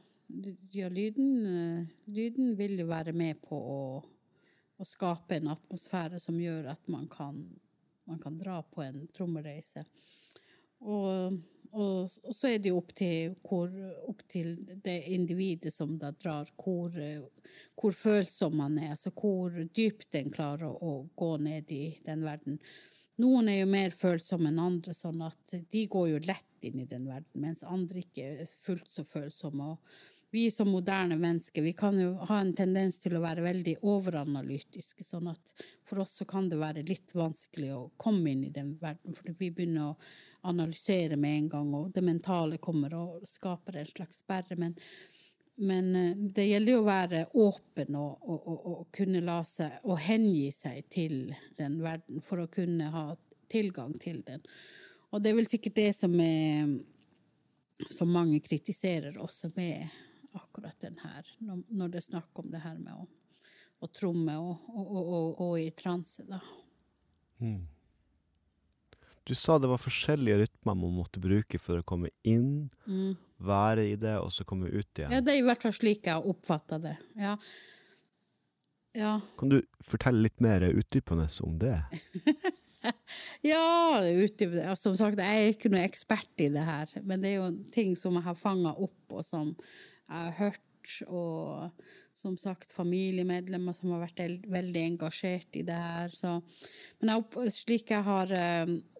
ja lyden, eh, lyden vil jo være med på å, å skape en atmosfære som gjør at man kan man kan dra på en trommereise. Og, og, og, så er det jo opp til, hvor, opp til det individet som da drar, hvor, hvor følsom man er, altså hvor dypt en klarer å, å gå ned i den verden. Noen er jo mer følsomme enn andre, sånn at de går jo lett inn i den verden, mens andre ikke er fullt så følsomme. Og vi som moderne mennesker vi kan jo ha en tendens til å være veldig overanalytiske. sånn at for oss så kan det være litt vanskelig å komme inn i den verden, for vi begynner å analysere med en gang, og det mentale kommer og skaper en slags sperre. Men, men eh, det gjelder jo å være åpen og, og, og, og, kunne la seg og hengi seg til den verden for å kunne ha tilgang til den. Og det er vel sikkert det som er som mange kritiserer også med akkurat den her, når, det er snakk om det her med å, å tromme og, gå i transe, da. Du sa det var forskjellige rytmer man måtte bruke for å komme inn, være i det, og så komme ut igjen. Ja, det er i hvert fall slik jeg oppfatter det. Ja. Ja, Kan du fortelle litt mer utdypende om det? ja utdypende som sagt, jeg er ikke noe ekspert i det her, men det er jo ting som jeg har fanga opp, og som jeg har hørt, og som sagt familiemedlemmer som har vært veldig engasjert i det her. Så, men jeg slik jeg har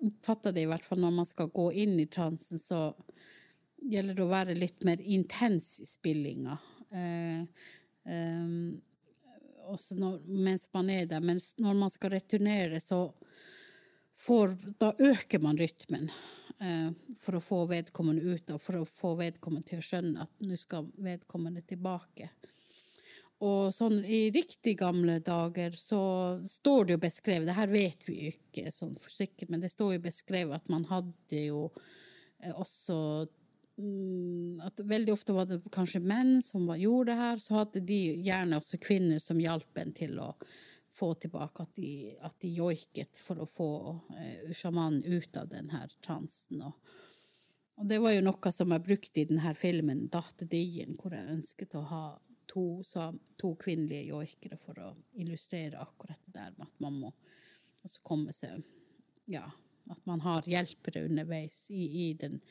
oppfatta det, i hvert fall når man skal gå inn i transen, så gjelder det å være litt mer intens i spillinga. Eh, eh, også når, mens man er der. Mens når man skal returnere, så får, da øker man rytmen eh, for å få vedkommende ut, og for å få vedkommende til å skjønne at nå skal vedkommende tilbake. Og sånn i riktig gamle dager så står det jo beskrevet, det her vet vi jo ikke sånn for sikkert, men det står jo beskrevet at man hadde jo eh, også mm, at veldig ofte var det kanskje menn som gjorde det her, så hadde de gjerne også kvinner som hjalp en til å få tilbake at de, at de joiket for å få eh, sjamanen ut av denne transen. Og, og det var jo noe som jeg brukte i denne filmen, 'Dattedien', hvor jeg ønsket å ha to, sam, to kvinnelige joikere for å illustrere akkurat det der med at man må også komme seg Ja, at man har hjelpere underveis i, i den,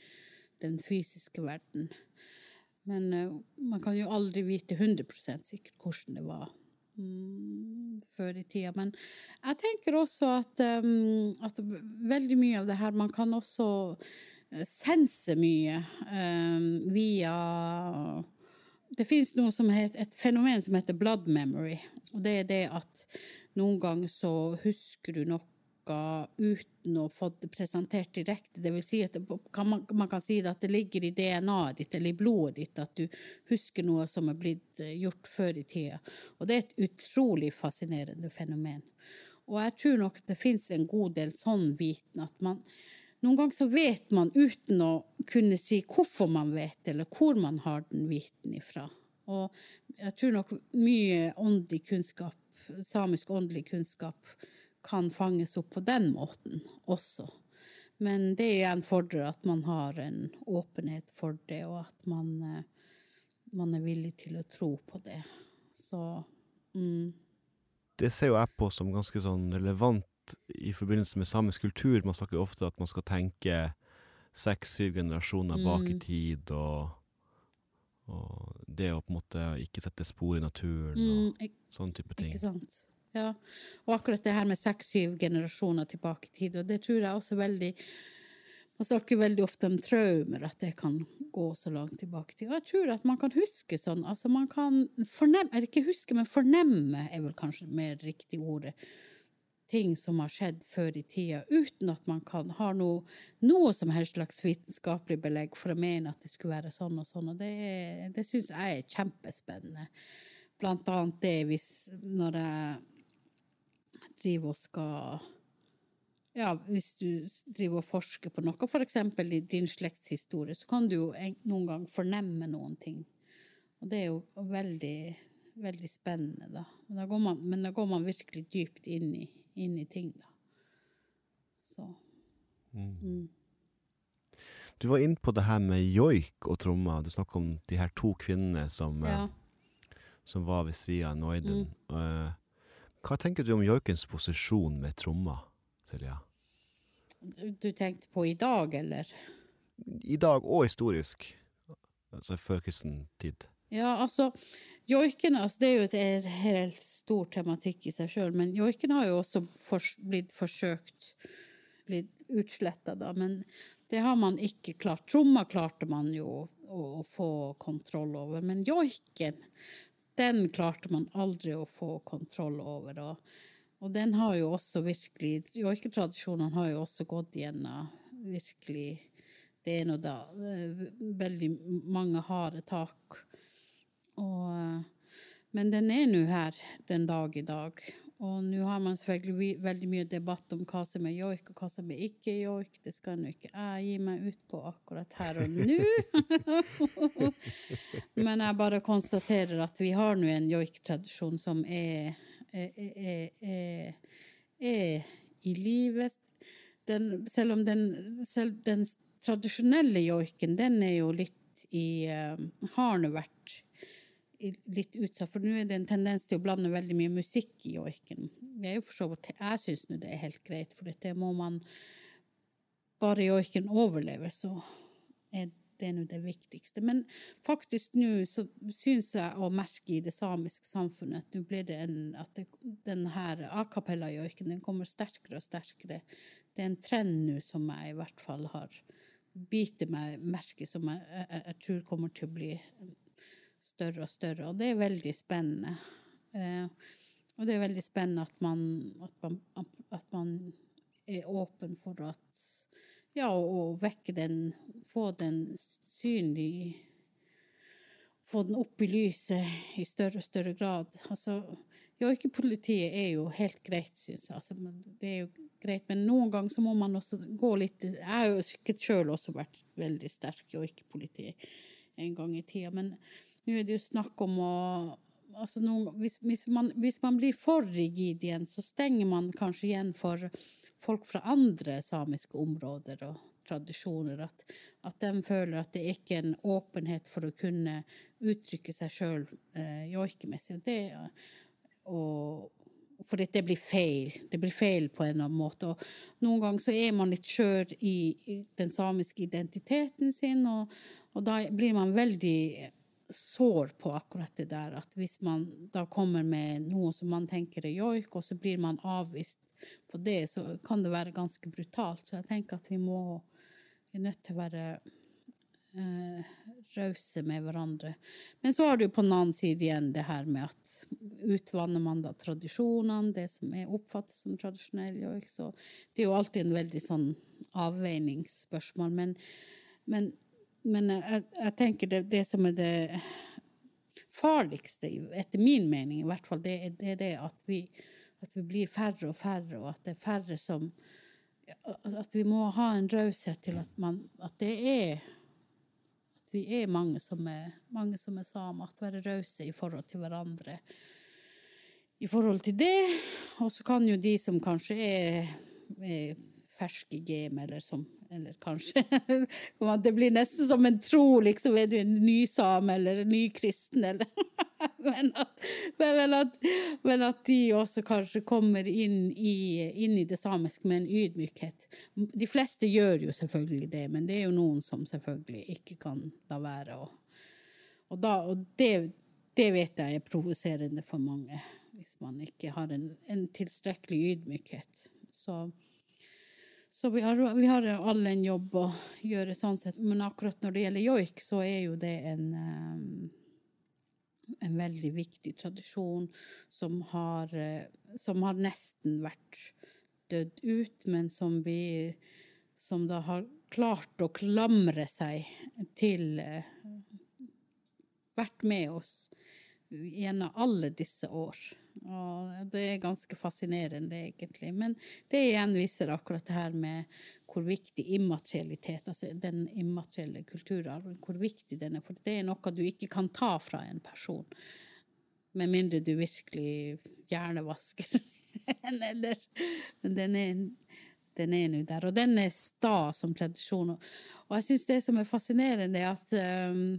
den fysiske verden. Men uh, man kan jo aldri vite 100 sikkert hvordan det var mm, før i tida. Men jeg tenker også at, um, at veldig mye av det her Man kan også eh, sense mye um, via Det fins noe som heter, et fenomen som heter blood memory. Og det er det at noen ganger så husker du noe uten å få det presentert direkte. Det vil si at det, man, man kan si at det ligger i DNA-et ditt eller i blodet ditt at du husker noe som er blitt eh, gjort før i tida. Og det er et utrolig fascinerende fenomen. Og jeg tror nok det fins en god del sånn viten at man noen ganger så vet man uten å kunne si hvorfor man vet, eller hvor man har den viten ifra. Og jeg tror nok mye åndelig kunnskap, samisk åndelig kunnskap, kan fanges opp på den måten også. Men det er igjen fordrer at man har en åpenhet for det, og at man, eh, man er villig til å tro på det. Så mm, Det ser jo jeg på som ganske sånn relevant i forbindelse med samisk kultur. Man snakker jo ofte at man skal tenke seks-syv generasjoner bak i Mm. tid, og, og det å på en måte ikke sette spor i naturen mm, og ik- sånne type ting. Ikke sant? Ja. Og akkurat det her med seks-syv generasjoner tilbake i tid, og det tror jeg også veldig Man snakker veldig ofte om traumer, at det kan gå så langt tilbake i tid. Og jeg tror at man kan huske sånn. Altså man kan fornemme ikke huske, men fornemme er vel kanskje mer riktig ordet. Ting som har skjedd før i tida, uten at man kan ha noe, noe som helst slags vitenskapelig belegg for å mene at det skulle være sånn og sånn. Og det, det syns jeg er kjempespennende. Blant annet det hvis når jeg driver og skal Ja, hvis du driver og forsker på noe, eksempel i din slektshistorie, så kan du jo noen gang fornemme noen ting. Og det er jo veldig, veldig spennende, da. Men da går man, men da går man virkelig dypt inn i, inn i ting, da. Så Du var inne på det her med joik og trommer. Du snakker om de her to kvinnene som, eh, ja. som var ved sida av Noiden. Mm. Hva tenker du om joikens posisjon med tromma, Silja? Du, du tenkte på i dag, eller? I dag og historisk, altså før kristen tid. Ja, altså, joiken altså, Det er jo et helt stor tematikk i seg sjøl, men joiken har jo også for, blitt forsøkt blitt utsletta, da. Men det har man ikke klart. Tromma klarte man jo å, å få kontroll over, men joiken, den klarte man aldri å få kontroll over. Og, og den har jo også virkelig Joiketradisjonene har jo også gått gjennom virkelig det ene og det eh, Veldig mange harde tak. Og, eh, men den er nå her den dag i dag. Og nå har man selvfølgelig veldig mye debatt om hva som er joik, og hva som er ikke joik. Det skal nå ikke jeg gi meg ut på akkurat her og nå. Men jeg bare konstaterer at vi har nå en joiktradisjon som er, er, er, er, i livet. Den, selv om den, selv den tradisjonelle joiken, den er jo litt i eh, Har nå vært litt utsatt, for nå er det en tendens til å blande veldig mye musikk i joiken. Vidt, jeg syns nå det er helt greit, for det må man Bare joiken overlever, så er det nå det viktigste. Men faktisk nå så syns jeg å merke i det samiske samfunnet at nå blir det en At det, den her a cappella-joiken den kommer sterkere og sterkere. Det er en trend nå som jeg i hvert fall har biter meg merke som jeg, jeg, jeg tror kommer til å bli større og større, og det er veldig spennende. Eh, og det er veldig spennende at man, at man, at man er åpen for at Ja, å vekke den Få den synlig Få den opp i lyset i større og større grad. Altså, joikepolitiet er jo helt greit, syns jeg. Altså, det er jo greit, men noen ganger så må man også gå litt Jeg har jo sikkert sjøl også vært veldig sterk joikepoliti en gang i tida, men nå er det jo snakk om å altså noen, hvis, hvis, man, hvis man blir for rigid igjen, så stenger man kanskje igjen for folk fra andre samiske områder og tradisjoner. At, at de føler at det ikke er en åpenhet for å kunne uttrykke seg sjøl eh, joikemessig. Det, og, fordi det blir feil. Det blir feil på en eller annen måte. Og noen ganger så er man litt skjør i, i den samiske identiteten sin, og, og da blir man veldig sår på akkurat det der. At hvis man da kommer med noe som man tenker er joik, og så blir man avvist på det, så kan det være ganske brutalt. Så jeg tenker at vi må Vi er nødt til å være eh, rause med hverandre. Men så har du på den annen side igjen det her med at utvanner man da tradisjonene, det som er oppfattet som tradisjonell joik, så det er jo alltid en veldig sånn avveiningsspørsmål. Men, men, men jeg, jeg tenker det, det som er det farligste, etter min mening i hvert fall, det er det, det at, vi, at vi blir færre og færre, og at det er færre som At vi må ha en raushet til at, man, at det er at vi er mange som er, mange som er samer. At være rause i forhold til hverandre i forhold til det. Og så kan jo de som kanskje er, er ferske i gamet, eller som eller kanskje Det blir nesten som en tro, liksom. Er du en ny same eller en ny kristen, eller men, at, men, at, men at de også kanskje kommer inn i, inn i det samiske med en ydmykhet. De fleste gjør jo selvfølgelig det, men det er jo noen som selvfølgelig ikke kan la være. Og, og, da, og det, det vet jeg er provoserende for mange, hvis man ikke har en, en tilstrekkelig ydmykhet. Så, så vi, har, vi har alle en jobb å gjøre sånn sett. Men akkurat når det gjelder joik, så er jo det en um, en veldig viktig tradisjon som har, som har nesten vært dødd ut, men som vi som da har klart å klamre seg til Vært med oss gjennom alle disse år. Og det er ganske fascinerende, egentlig. Men det igjen viser akkurat det her med hvor viktig immaterialitet, altså den immaterielle kulturarven, hvor viktig den er. For det er noe du ikke kan ta fra en person. Med mindre du virkelig hjernevasker en ellers. Men den er, den er nå der. Og den er sta som tradisjon. Og jeg syns det som er fascinerende, er at um,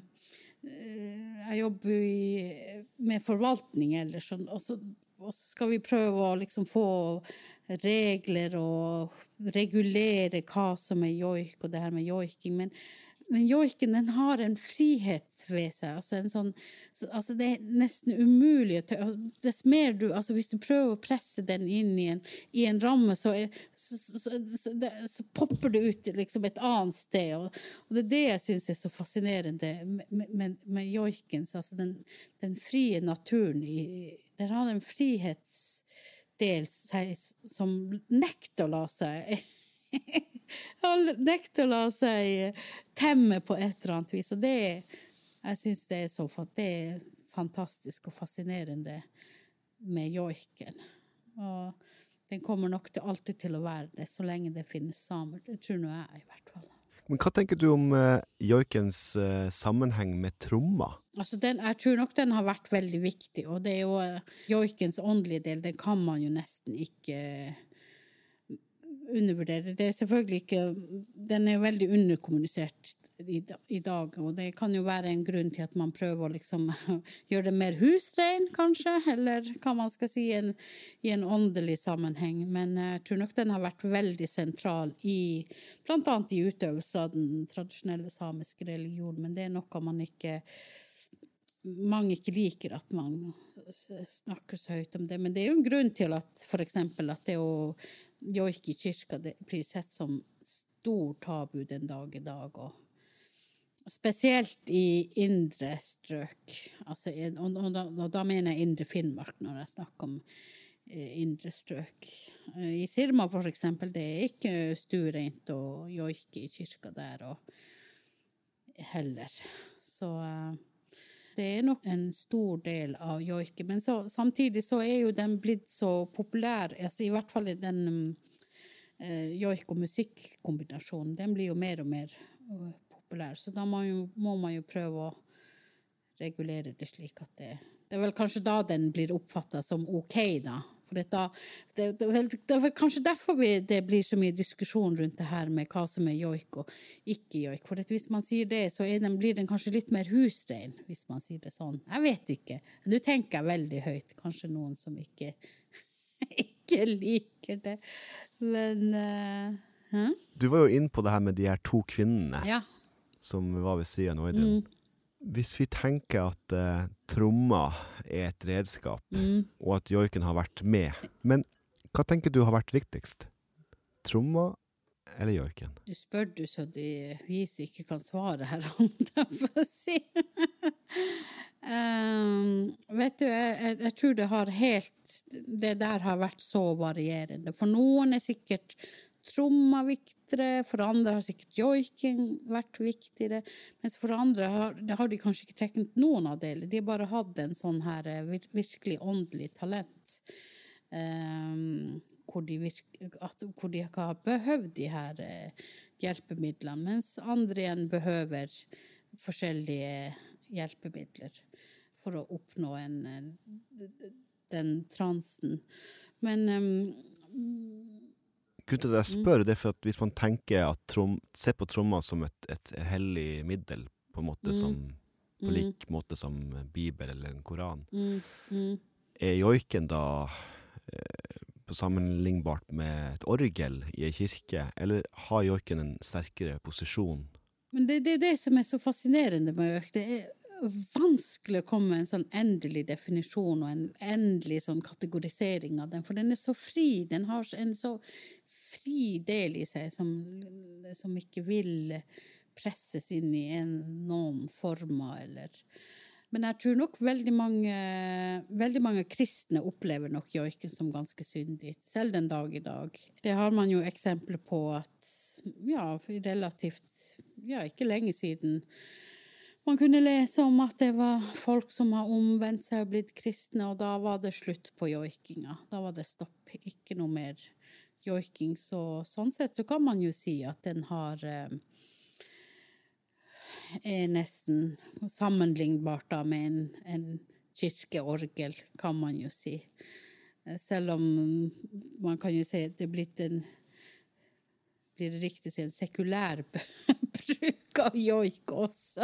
jeg jobber i, med forvaltning ellers, og så, og så skal vi prøve å liksom få regler og regulere hva som er joik, og det her med joiking. Men, men joiken den har en frihet ved seg. Altså en sånn, altså det er nesten umulig Dess mer du, altså Hvis du prøver å presse den inn i en, i en ramme, så, så, så, så, popper det ut liksom et annet sted. Og, og det er det jeg syns er så fascinerende med, med, med joikens, altså den, den, frie naturen. I, den har en frihetsdel seg, som nekter å la seg nekter å la seg temme på et eller annet vis. Og det, jeg syns det er så det er fantastisk og fascinerende med joiken. Og den kommer nok til, alltid til å være det, så lenge det finnes samer. Det tror nå jeg, i hvert fall. Men hva tenker du om uh, joikens uh, sammenheng med tromma? Altså den, jeg tror nok den har vært veldig viktig, og det er jo uh, joikens åndelige del, den kan man jo nesten ikke eh, undervurdere. Det er selvfølgelig ikke Den er veldig underkommunisert i, i dag, og det kan jo være en grunn til at man prøver å liksom gjøre det mer husrein, kanskje, eller hva man skal si, en, i en åndelig sammenheng. Men jeg tror nok den har vært veldig sentral i annet i utøvelse av den tradisjonelle samiske religionen, men det er noe man ikke mange ikke liker at man snakker så høyt om det. Men det er jo en grunn til at eksempel at det å joike i kirka det blir sett som stor tabu den dag i dag. Og spesielt i indre strøk. Altså, og, og, da, og da mener jeg indre Finnmark når jeg snakker om eh, indre strøk. Eh, I Sirma for eksempel, det er ikke stuereint å joike i kirka der og heller. Så eh, det er nok en stor del av joike. Men så, samtidig så er jo den blitt så populær, altså i hvert fall den eh, joik- og musikkombinasjonen, den blir jo mer og mer uh, populær. Så da må, jo, må man jo prøve å regulere det slik at det Det er vel kanskje da den blir oppfatta som OK, da. For det, det, det, er kanskje derfor vi, det blir så mye diskusjon rundt det her med hva som er joik og ikke joik. For hvis man sier det, så den, blir den kanskje litt mer husrein, hvis man sier det sånn. Jeg vet ikke. Nå tenker jeg veldig høyt. Kanskje noen som ikke, ikke liker det. Men uh, hæ? Du var jo inn på det her med de her to kvinnene Ja. som var ved siden av Oidun. Hvis vi tenker at uh, tromma er et redskap, og at joiken har vært med, men hva tenker du har vært viktigst? Tromma eller joiken? Du spør du så de viser ikke kan svare her, om jeg får si. Um, vet du, jeg, jeg, jeg tror det har helt Det der har vært så varierende. For noen er sikkert tromma viktigere, for andre har sikkert joiking vært viktigere. Mens for andre har, har de kanskje ikke trukket noen av delene. De har bare hatt en sånn her eh, virkelig åndelig talent. Um, hvor, de virke, at, hvor de ikke har behøvd de her eh, hjelpemidlene, mens andre igjen behøver forskjellige hjelpemidler for å oppnå en, den transen. Men ehm, Grunnen til at jeg spør, det er for at hvis man tenker at trom, ser på tromma som et, et hellig middel, på en måte som på lik måte som Bibel eller en Koran, mm, mm. er joiken da eh, på sammenlignbart med et orgel i ei kirke, eller har joiken en sterkere posisjon? Men det, det er det som er så fascinerende med joik. Det er vanskelig å komme med en sånn endelig definisjon og en endelig sånn kategorisering av den, for den er så fri. Den har en så fri del i seg som, som ikke vil presses inn i en, noen former eller Men jeg tror nok veldig mange, veldig mange kristne opplever nok joiken som ganske syndig, selv den dag i dag. Det har man jo eksempler på at ja, relativt ja, ikke lenge siden man kunne lese om at det var folk som har omvendt seg og blitt kristne, og da var det slutt på joikinga. Da var det stopp, ikke noe mer joiking. Så sånn sett så kan man jo si at den har eh, er nesten sammenlignbart da med en, en kirkeorgel, kan man jo si. Eh, Selv om man kan jo si at det er blitt en Blir det riktig å si en sekulær bruk av joik også?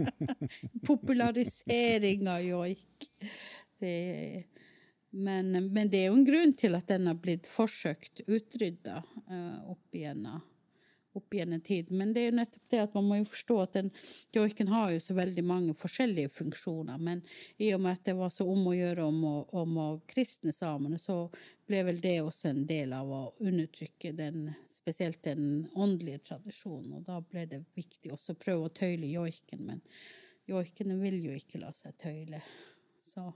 Popularisering av joik. Det, men, men det er jo en grunn til at den har blitt forsøkt utrydda eh, opp igjennom opp igjen en tid. Men det er jo nettopp det at man må jo forstå at den joiken har jo så veldig mange forskjellige funksjoner. Men i og med at det var så om å gjøre om å, om å kristne samene, så ble vel det også en del av å undertrykke den, spesielt den åndelige tradisjonen. Og da ble det viktig også å prøve å tøyle joiken, men joikene vil jo ikke la seg tøyle. Så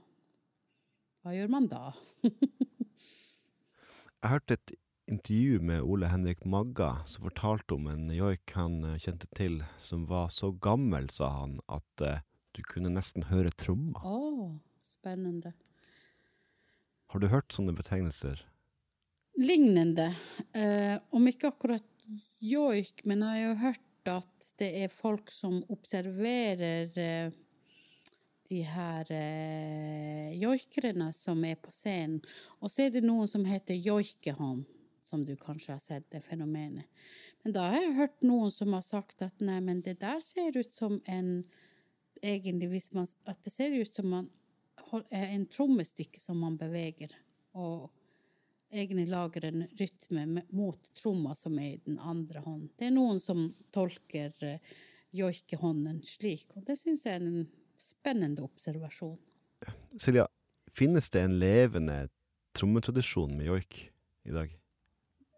hva gjør man da? Jeg hørte et intervju med Ole Henrik Magga, som fortalte om en joik han eh, kjente til, som var så gammel, sa han, at eh, du kunne nesten høre tromma. Å, spennende. Har du hørt sånne betegnelser? Lignende. Eh, om ikke akkurat joik, men jeg har jo hørt at det er folk som observerer eh, de her eh, joikerne som er på scenen. Og så er det noen som heter joikehånd, som du kanskje har sett det fenomenet. Men da har jeg hørt noen som har sagt at nei, men det der ser ut som en Egentlig man At det ser ut som man er en trommestikke som man beveger. Og egentlig lager en rytme mot tromma som er i den andre hånden. Det er noen som tolker uh, joikehånden slik, og det syns jeg er en spennende observasjon. Silja, finnes det en levende trommetradisjon med joik i dag?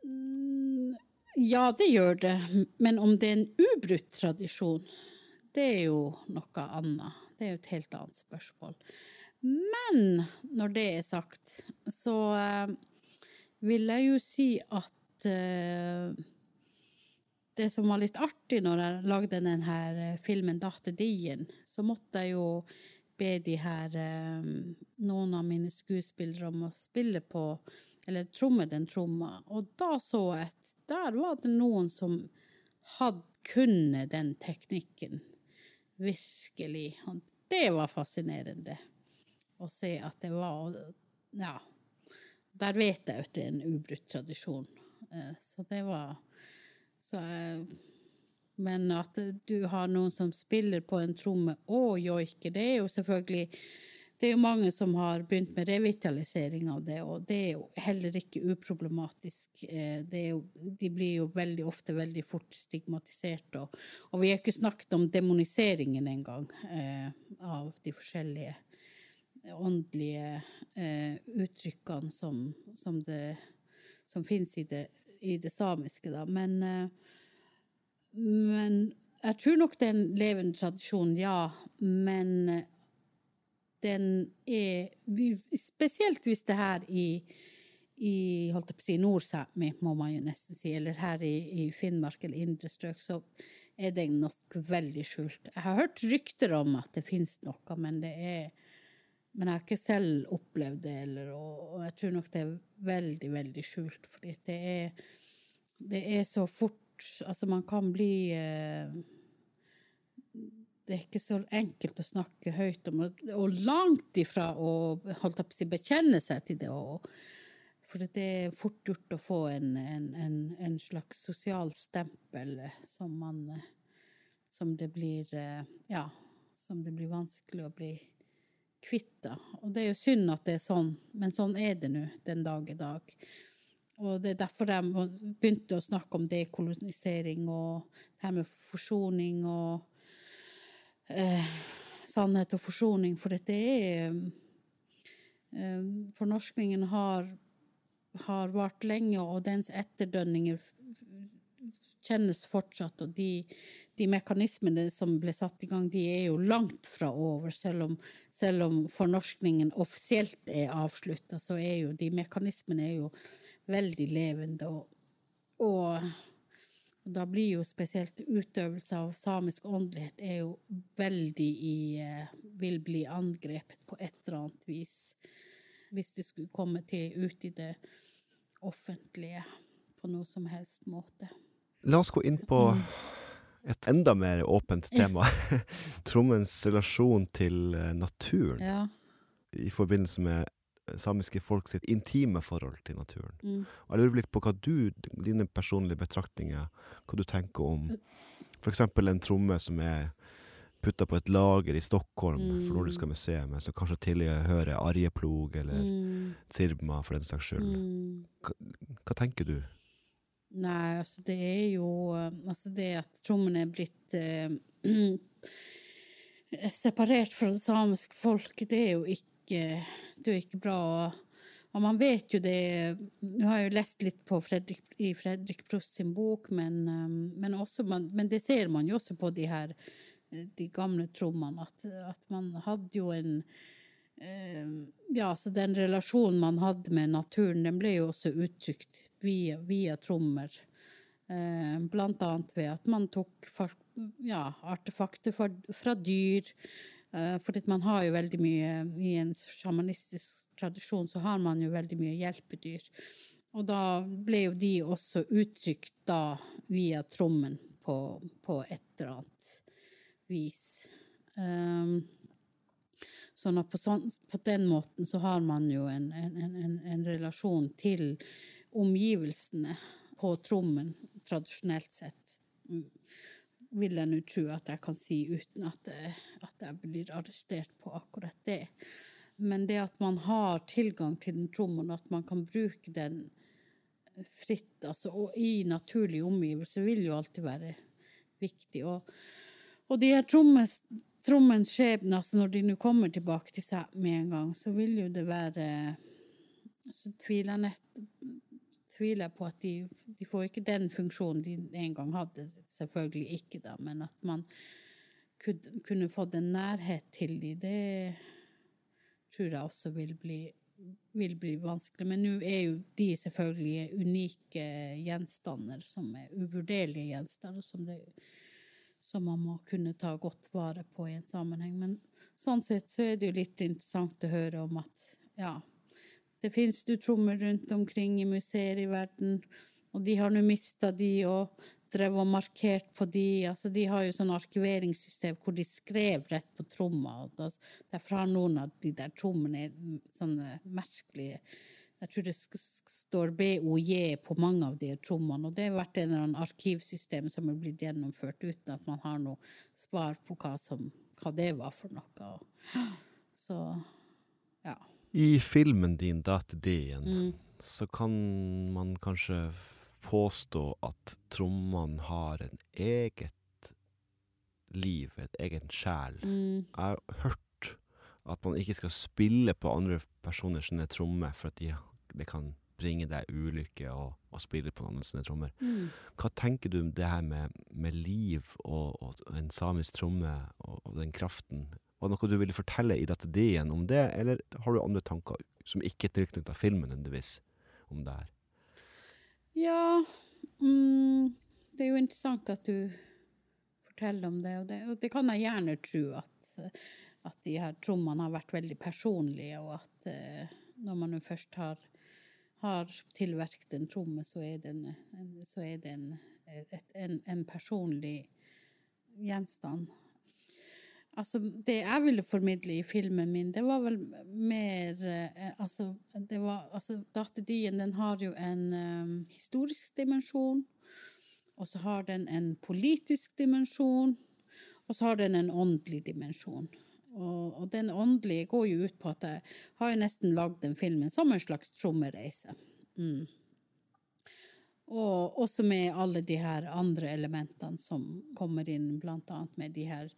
Mm, Ja, det gjør det, men om det er en ubrutt tradisjon, det er jo noe annet. Det er jo et helt annet spørsmål. Men når det er sagt, så eh, vil jeg jo si at eh, det som var litt artig når jeg lagde denne filmen 'Datter Dien', så måtte jeg jo be de her eh, noen av mine skuespillere om å spille på eller tromme den tromma. Og da så jeg at der var det noen som hadde kunne den teknikken. Virkelig. Og det var fascinerende å se at det var Ja. Der vet jeg at det er en ubrutt tradisjon. Eh, Så det var så Men at du har noen som spiller på en tromme og joiker, det er jo selvfølgelig det er jo mange som har begynt med revitalisering av det, og det er jo heller ikke uproblematisk. Eh, jo, de blir jo veldig ofte veldig fort stigmatisert, og, og vi har ikke snakket om demoniseringen engang eh, av de forskjellige åndelige eh, uttrykkene som, som, som finnes i det, i det samiske, da. Men, eh, men jeg tror nok det er en levende tradisjon, ja. Men eh, den er Spesielt hvis det her i, i holdt jeg på å si, Nord-Sápmi, må man jo nesten si, eller her i, i Finnmark eller indre strøk, så er det nok veldig skjult. Jeg har hørt rykter om at det finnes noe, men det er men jeg har ikke selv opplevd det, eller, og, jeg tror nok det er veldig, veldig skjult, fordi det er, det er så fort Altså, man kan bli eh, Det er ikke så enkelt å snakke høyt om, og, langt ifra å holdt på bekjenne seg til det. Og, for det er fort gjort å få en, en, en, en slags sosial stempel som man eh, Som det blir eh, Ja, som det blir vanskelig å bli kvitt. det. Og det er jo synd at det er sånn, men sånn er det nå den dag i dag. Og det er derfor de begynte å snakke om dekolonisering og det her med forsoning og eh, sannhet og forsoning, for dette er eh, Fornorskningen har, har vart lenge, og dens etterdønninger kjennes fortsatt, og de, de mekanismene som ble satt i gang, de er jo langt fra over. Selv om, selv om fornorskningen offisielt er avslutta, så er jo de mekanismene er jo veldig levende. Og, og da blir jo spesielt utøvelse av samisk åndelighet er jo veldig i Vil bli angrepet på et eller annet vis. Hvis det skulle komme til ut i det offentlige på noe som helst måte. La oss gå inn på et enda mer åpent tema. Trommens relasjon til eh, naturen Ja. i forbindelse med eh, samiske folk sitt intime forhold til naturen. Mm. Og jeg lurer litt på hva du, dine personlige betraktninger, hva du tenker om for eksempel en tromme som er putta på et lager i Stockholm for Nordiska museet, men som kanskje tilhører Arjeplog eller Mm. Sirma for den saks skyld. Mm. Hva tenker du? Nei, altså det er jo eh, Altså det at trommen er blitt eh, separert fra det samiske folk, det er jo ikke, det er ikke bra. Og man vet jo det Nå har jeg jo lest litt på Fredrik, i Fredrik Prost sin bok, men, eh, men, også men det ser man jo også på de her eh, de gamle trommene, at, at man hadde jo en Ja, så den relasjonen man hadde med naturen, den ble jo også uttrykt via, via trommer. Eh, blant annet ved at man tok ja, artefakter fra dyr, Eh, For man har jo veldig mye I en sjamanistisk tradisjon så har man jo veldig mye hjelpedyr. Og da ble jo de også uttrykt da via trommen på, på et eller annet vis. Um, sånn at på, sånn, på den måten så har man jo en, en, en, en relasjon til omgivelsene på trommen, tradisjonelt sett. Mm. Vil jeg nå tro at jeg kan si uten at jeg, at jeg blir arrestert på akkurat det. Men det at man har tilgang til den trommen, og at man kan bruke den fritt, altså, og i naturlige omgivelser, vil jo alltid være viktig. Og, og de her trommens, trommens skjebne, altså når de nå kommer tilbake til seg med en gang, så vil jo det være Så tviler jeg nett tviler jeg på at de, de får ikke den funksjonen de en gang hadde, selvfølgelig ikke, da, men at man kunne, kunne fått en nærhet til de, det tror jeg også vil bli vil bli vanskelig. Men nå er jo de selvfølgelig unike gjenstander som er uvurderlige gjenstander, som, det, som man må kunne ta godt vare på i en sammenheng. Men sånn sett så er det jo litt interessant å høre om at ja, det finnes jo trommer rundt omkring i museer i verden, og de har nå mista de og drev og markert på de. Altså, de har jo sånn arkiveringssystem hvor de skrev rett på tromma. og Derfor har noen av de der trommene sånne merkelige Jeg tror det står BOJ på mange av de trommene, og det har vært en eller annen arkivsystem som har blitt gjennomført uten at man har noe svar på hva, som, hva det var for noe. Så ja. I filmen din, da, til D-en, mm. så kan man kanskje påstå at trommene har en eget liv, et egen sjel. Mm. Jeg har hørt at man ikke skal spille på andre personers trommer, for at de, det kan bringe deg ulykke å spille på noen sånne trommer. Mm. Hva tenker du om det her med, med liv og, og, en samisk tromme og, og den kraften? Var det noe du ville fortelle i dette ideen om det, eller har du andre tanker som ikke er tilknyttet filmen nødvendigvis om det her? Ja mm, Det er jo interessant at du forteller om det, og det, og det kan jeg gjerne tro at, at de her trommene har vært veldig personlige, og at uh, når man jo først har, har tilverket en tromme, så er det, en, så er det en, et, en, en personlig gjenstand. Altså, det jeg ville formidle i filmen min, det var vel mer eh, Altså, det var Altså, Datterdien, den har jo en um, historisk dimensjon, og så har den en politisk dimensjon, og så har den en åndelig dimensjon. Og, og den åndelige går jo ut på at jeg har nesten lagd den filmen som en slags trommereise. Mm. Og også med alle de her andre elementene som kommer inn, blant annet med de her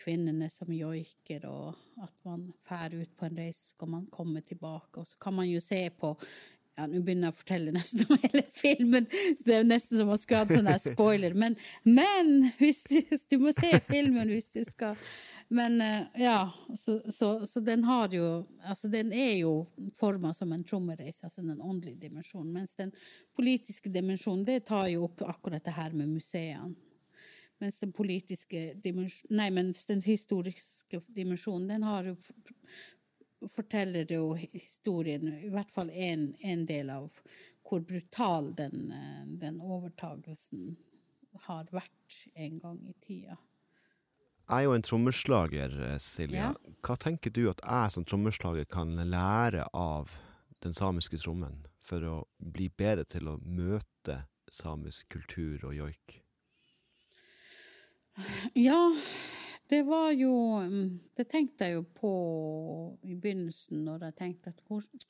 kvinnene som joiker, og at man fær ut på en reise, skal man komme tilbake. Og så kan man jo se på ja, Nå begynner jeg å fortelle nesten om hele filmen, så det er nesten som man skulle hatt sånn spoiler. Men, men du, du, må se filmen hvis du skal Men eh, ja, så, så, så den har jo Altså, den er jo forma som en trommereise, altså den åndelige dimensjonen. Mens den politiske dimensjonen, det tar jo opp akkurat det her med museene. Mens den politiske Nei, mens den historiske dimensjonen, den har jo Forteller jo historien, i hvert fall en del av hvor brutal den, den overtagelsen har vært en gang i tida. Jeg er jo en trommeslager, Silja. Ja. Hva tenker du at jeg som trommeslager kan lære av den samiske trommen for å bli bedre til å møte samisk kultur og joik? Ja, det var jo mm, Det tenkte jeg jo på i begynnelsen, når jeg tenkte at hvordan,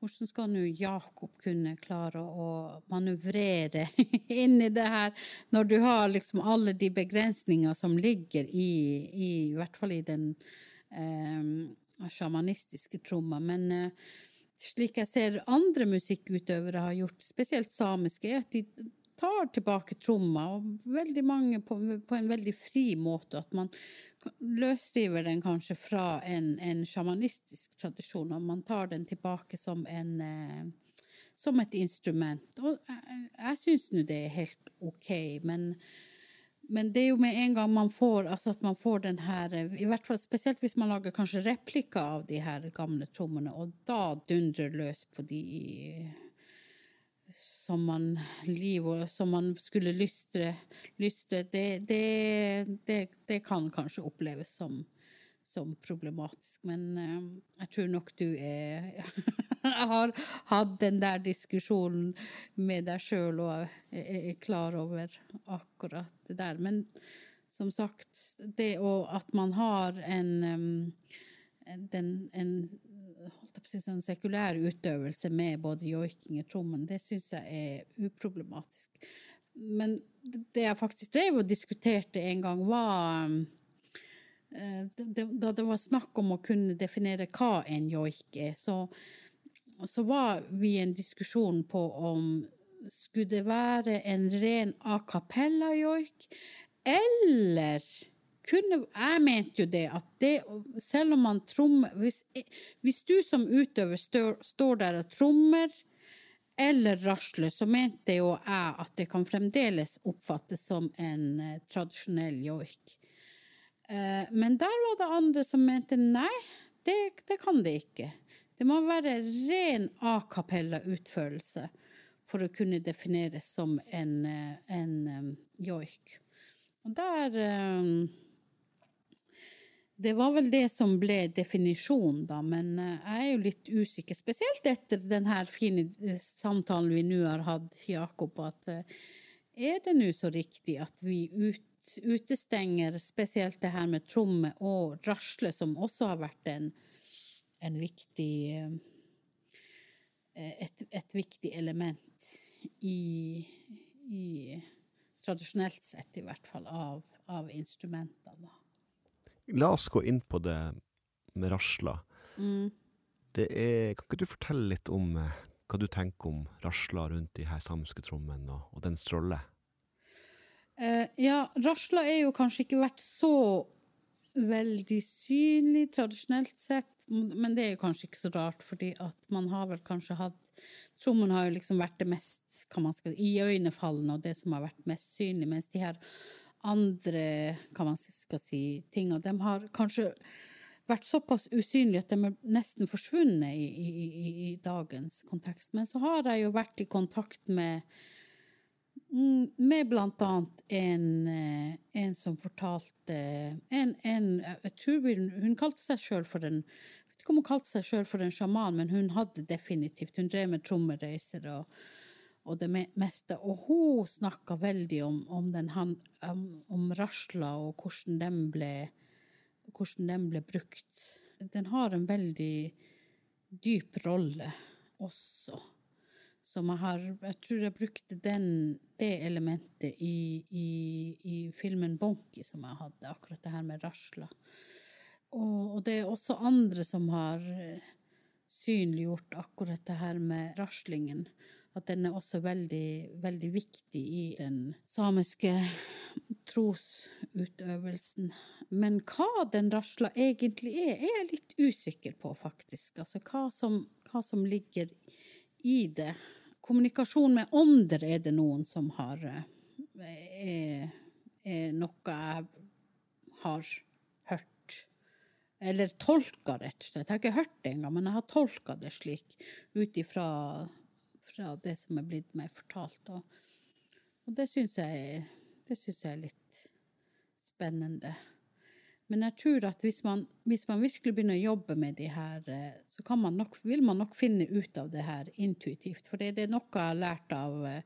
hvordan skal nå Jakob kunne klare å manøvrere inn i det her, når du har liksom alle de begrensninger som ligger i, i, i hvert fall i den eh, sjamanistiske tromma. Men eh, slik jeg ser andre musikkutøvere har gjort, spesielt samiske, er at de tar tilbake tromma, og veldig mange på, på, en veldig fri måte. At man løsriver den kanskje fra en, en sjamanistisk tradisjon, og man tar den tilbake som, en, eh, som et instrument. Og jeg, jeg syns nå det er helt OK, men, men det er jo med en gang man får altså at man får den her i hvert fall Spesielt hvis man lager kanskje replikker av de her gamle trommene, og da dundrer løs på de som man liv som man skulle lystre, lystre det, det, det, det, kan kanskje oppleves som, som problematisk. Men uh, jeg tror nok du er Jeg har hatt den der diskusjonen med deg sjøl og er, klar over akkurat det der. Men som sagt, det å at man har en, um, den, en si, sånn sekulær utøvelse med både joiking og trommen, det syns jeg er uproblematisk. Men det jeg faktisk drev og diskuterte en gang, var Eh, da det var snakk om å kunne definere hva en joik er, så, så var vi i en diskusjon på om skulle det være en ren a cappella-joik, eller kunne Jeg mente jo det at det, selv om man trommer hvis, hvis, du som utøver står, står der og trommer eller rasler, så mente jo jeg at det kan fremdeles oppfattes som en eh, tradisjonell joik. Eh, men der var det andre som mente nei, det, det kan det ikke. Det må være ren a cappella-utførelse for å kunne defineres som en, en, en um, joik. Og der um, Det var vel det som ble definisjonen, da, men uh, jeg er jo litt usikker. Spesielt etter den her fine samtalen vi nå har hatt, Jakob, at uh, er det nå så riktig at vi ut utestenger spesielt det her med tromme og rasle, som også har vært en, en viktig eh, et, et, viktig element i, i, Tradisjonelt sett, i hvert fall, av, av instrumenter. La oss gå inn på det med rasla. Mm. Det er, kan ikke du fortelle litt om eh, hva du tenker om rasla rundt de her samiske trommene, og, og dens rolle? Eh, ja, rasla er jo kanskje ikke vært så veldig synlig tradisjonelt sett, men det er jo kanskje ikke så rart, fordi at man har vel kanskje hatt Trommen har jo liksom vært det mest kan man skal, iøynefallende og det som har vært mest synlig, mens de her andre hva man skal si, ting. Og de har kanskje vært såpass usynlige at de er nesten forsvunnet i, i, i, dagens kontekst. Men så har jeg jo vært i kontakt med Mm, med blant annet en, eh, en som fortalte en, en, Jeg tror hun kalte seg sjøl for en Jeg vet ikke om hun kalte seg sjøl for en sjaman, men hun hadde definitivt Hun drev med trommereiser og, og det meste. Og hun snakka veldig om, om, om, om rasla og hvordan den, ble, hvordan den ble brukt. Den har en veldig dyp rolle også. Som jeg har Jeg tror jeg brukte den, det elementet i, i, i, filmen Bonky som jeg hadde, akkurat det her med rasla. Og, og, det er også andre som har eh, synliggjort akkurat det her med raslingen. At den er også veldig, veldig viktig i den samiske trosutøvelsen. Men hva den rasla egentlig er, er jeg litt usikker på, faktisk. Altså hva som, hva som ligger i det kommunikasjon med ånder er det noen som har eh, er, er noe jeg har hørt. Eller tolka, rett og slett. Jeg har ikke hørt det engang, men jeg har tolka det slik ut ifra det som er blitt meg fortalt. Og, og det syns jeg, jeg er litt spennende. Men jeg tror at hvis man, hvis man, virkelig begynner å jobbe med de her, så så man nok, vil man nok finne ut av det her intuitivt. For det, det er noe jeg har lært av eh,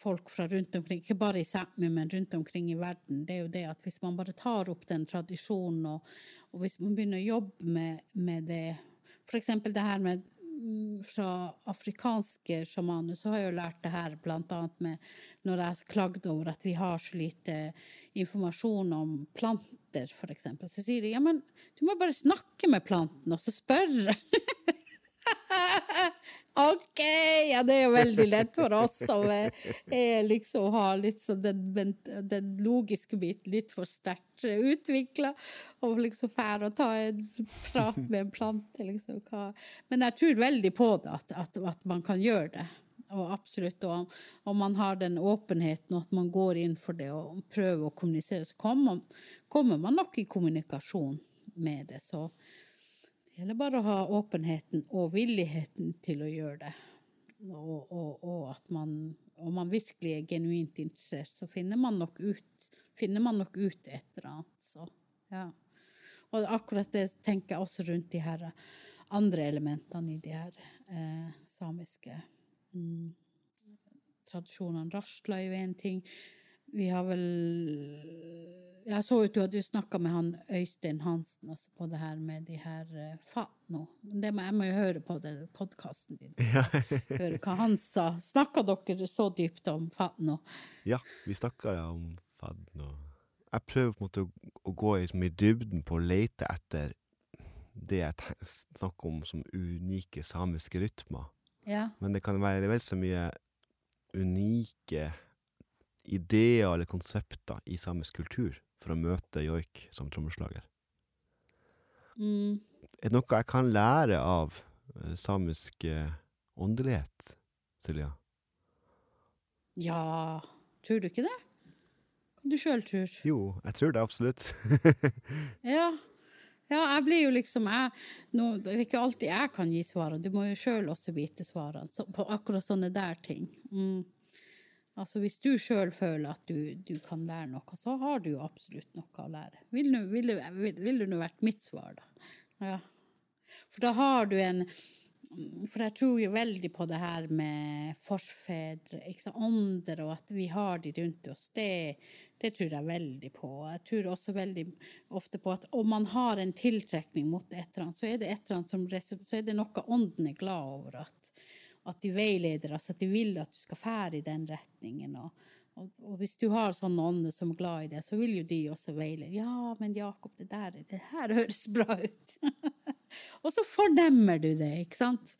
folk fra rundt omkring, ikke bare i Sápmi, men rundt omkring i verden. Det er jo det at hvis man bare tar opp den tradisjonen, og, og hvis man begynner å jobbe med, med det eksempel det her med fra afrikanske sjamaner så har jeg jo lært det her annet med når jeg klagde over at vi har så lite informasjon om planter, eksempel. Så sier de ja, men du må bare snakke med planten og så spørre. OK! Ja, det er jo veldig lett for oss som liksom har litt sånn den, den, logiske biten litt for sterkt utvikla. Og liksom fære å ta en prat med en plante, liksom. Men jeg tror veldig på det, at, at, at man kan gjøre det. og absolutt. Og om man har den åpenheten, og at man går inn for det og prøver å kommunisere, så kommer, kommer man nok i kommunikasjon med det. Så det gjelder bare å ha åpenheten og villigheten til å gjøre det. Og, og, og at man, om man virkelig er genuint interessert, så finner man nok ut, man nok ut et eller annet. Så, ja. Og akkurat det tenker jeg også rundt de her andre elementene i de her eh, samiske mm, tradisjonene. Rasla er jo én ting. Vi har vel Jeg så ut du hadde jo snakka med han Øystein Hansen altså på det her med de her uh, fatno. Det må, jeg må jo høre på podkasten din. Ja. høre hva han sa. Snakka dere så dypt om fatno? Ja, vi snakka ja, om fatno. Jeg prøver på en måte å, å gå liksom, i dybden på å lete etter det jeg snakker om som unike samiske rytmer. Ja. Men det kan være vel så mye unike ideer eller konsepter i samisk kultur for å møte joik som trommeslager. Mm. Er det noe jeg kan lære av uh, samisk uh, åndelighet, Silja? Ja, tror du ikke det? Kan du sjøl tror? Jo, jeg tror det absolutt. ja. Ja, jeg blir jo liksom jeg, nå, Det er ikke alltid jeg kan gi svarene, du må jo sjøl også vite svarene på akkurat sånne der ting. Mm. Altså Hvis du sjøl føler at du, du, kan lære noe, så har du jo absolutt noe å lære. Vil du nå vært mitt svar, da? Ja. For da har du en For jeg tror jo veldig på det her med forfedre, ikke sant, ånder, og at vi har de rundt oss. Det, det tror jeg veldig på. Jeg tror også veldig ofte på at om man har en tiltrekning mot et eller annet, så er det et eller annet som så er det noe ånden er glad over. at at de veileder, altså at de vil at du skal fære i den retningen. Og, og, og, hvis du har sånne ånder som er glad i det, så vil jo de også veile. Ja, men Jakob, det der det her høres bra ut. og så fornemmer du det, ikke sant?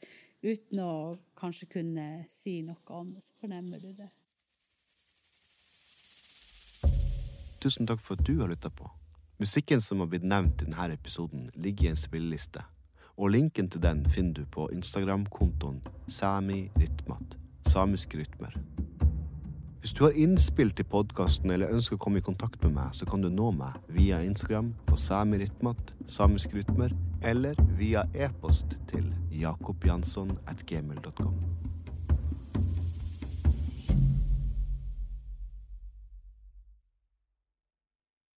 Uten å kanskje kunne si noe om det, så fornemmer du det. Tusen takk for at du har lytta på. Musikken som har blitt nevnt i denne episoden, ligger i en spilleliste og linken til den finner du på Instagram-kontoen samirytmat, samiske rytmer. Hvis du har innspill til podkasten eller ønsker å komme i kontakt med meg, så kan du nå meg via Instagram på samirytmat, samiske rytmer, eller via e-post til jakobjansson at gmail.com.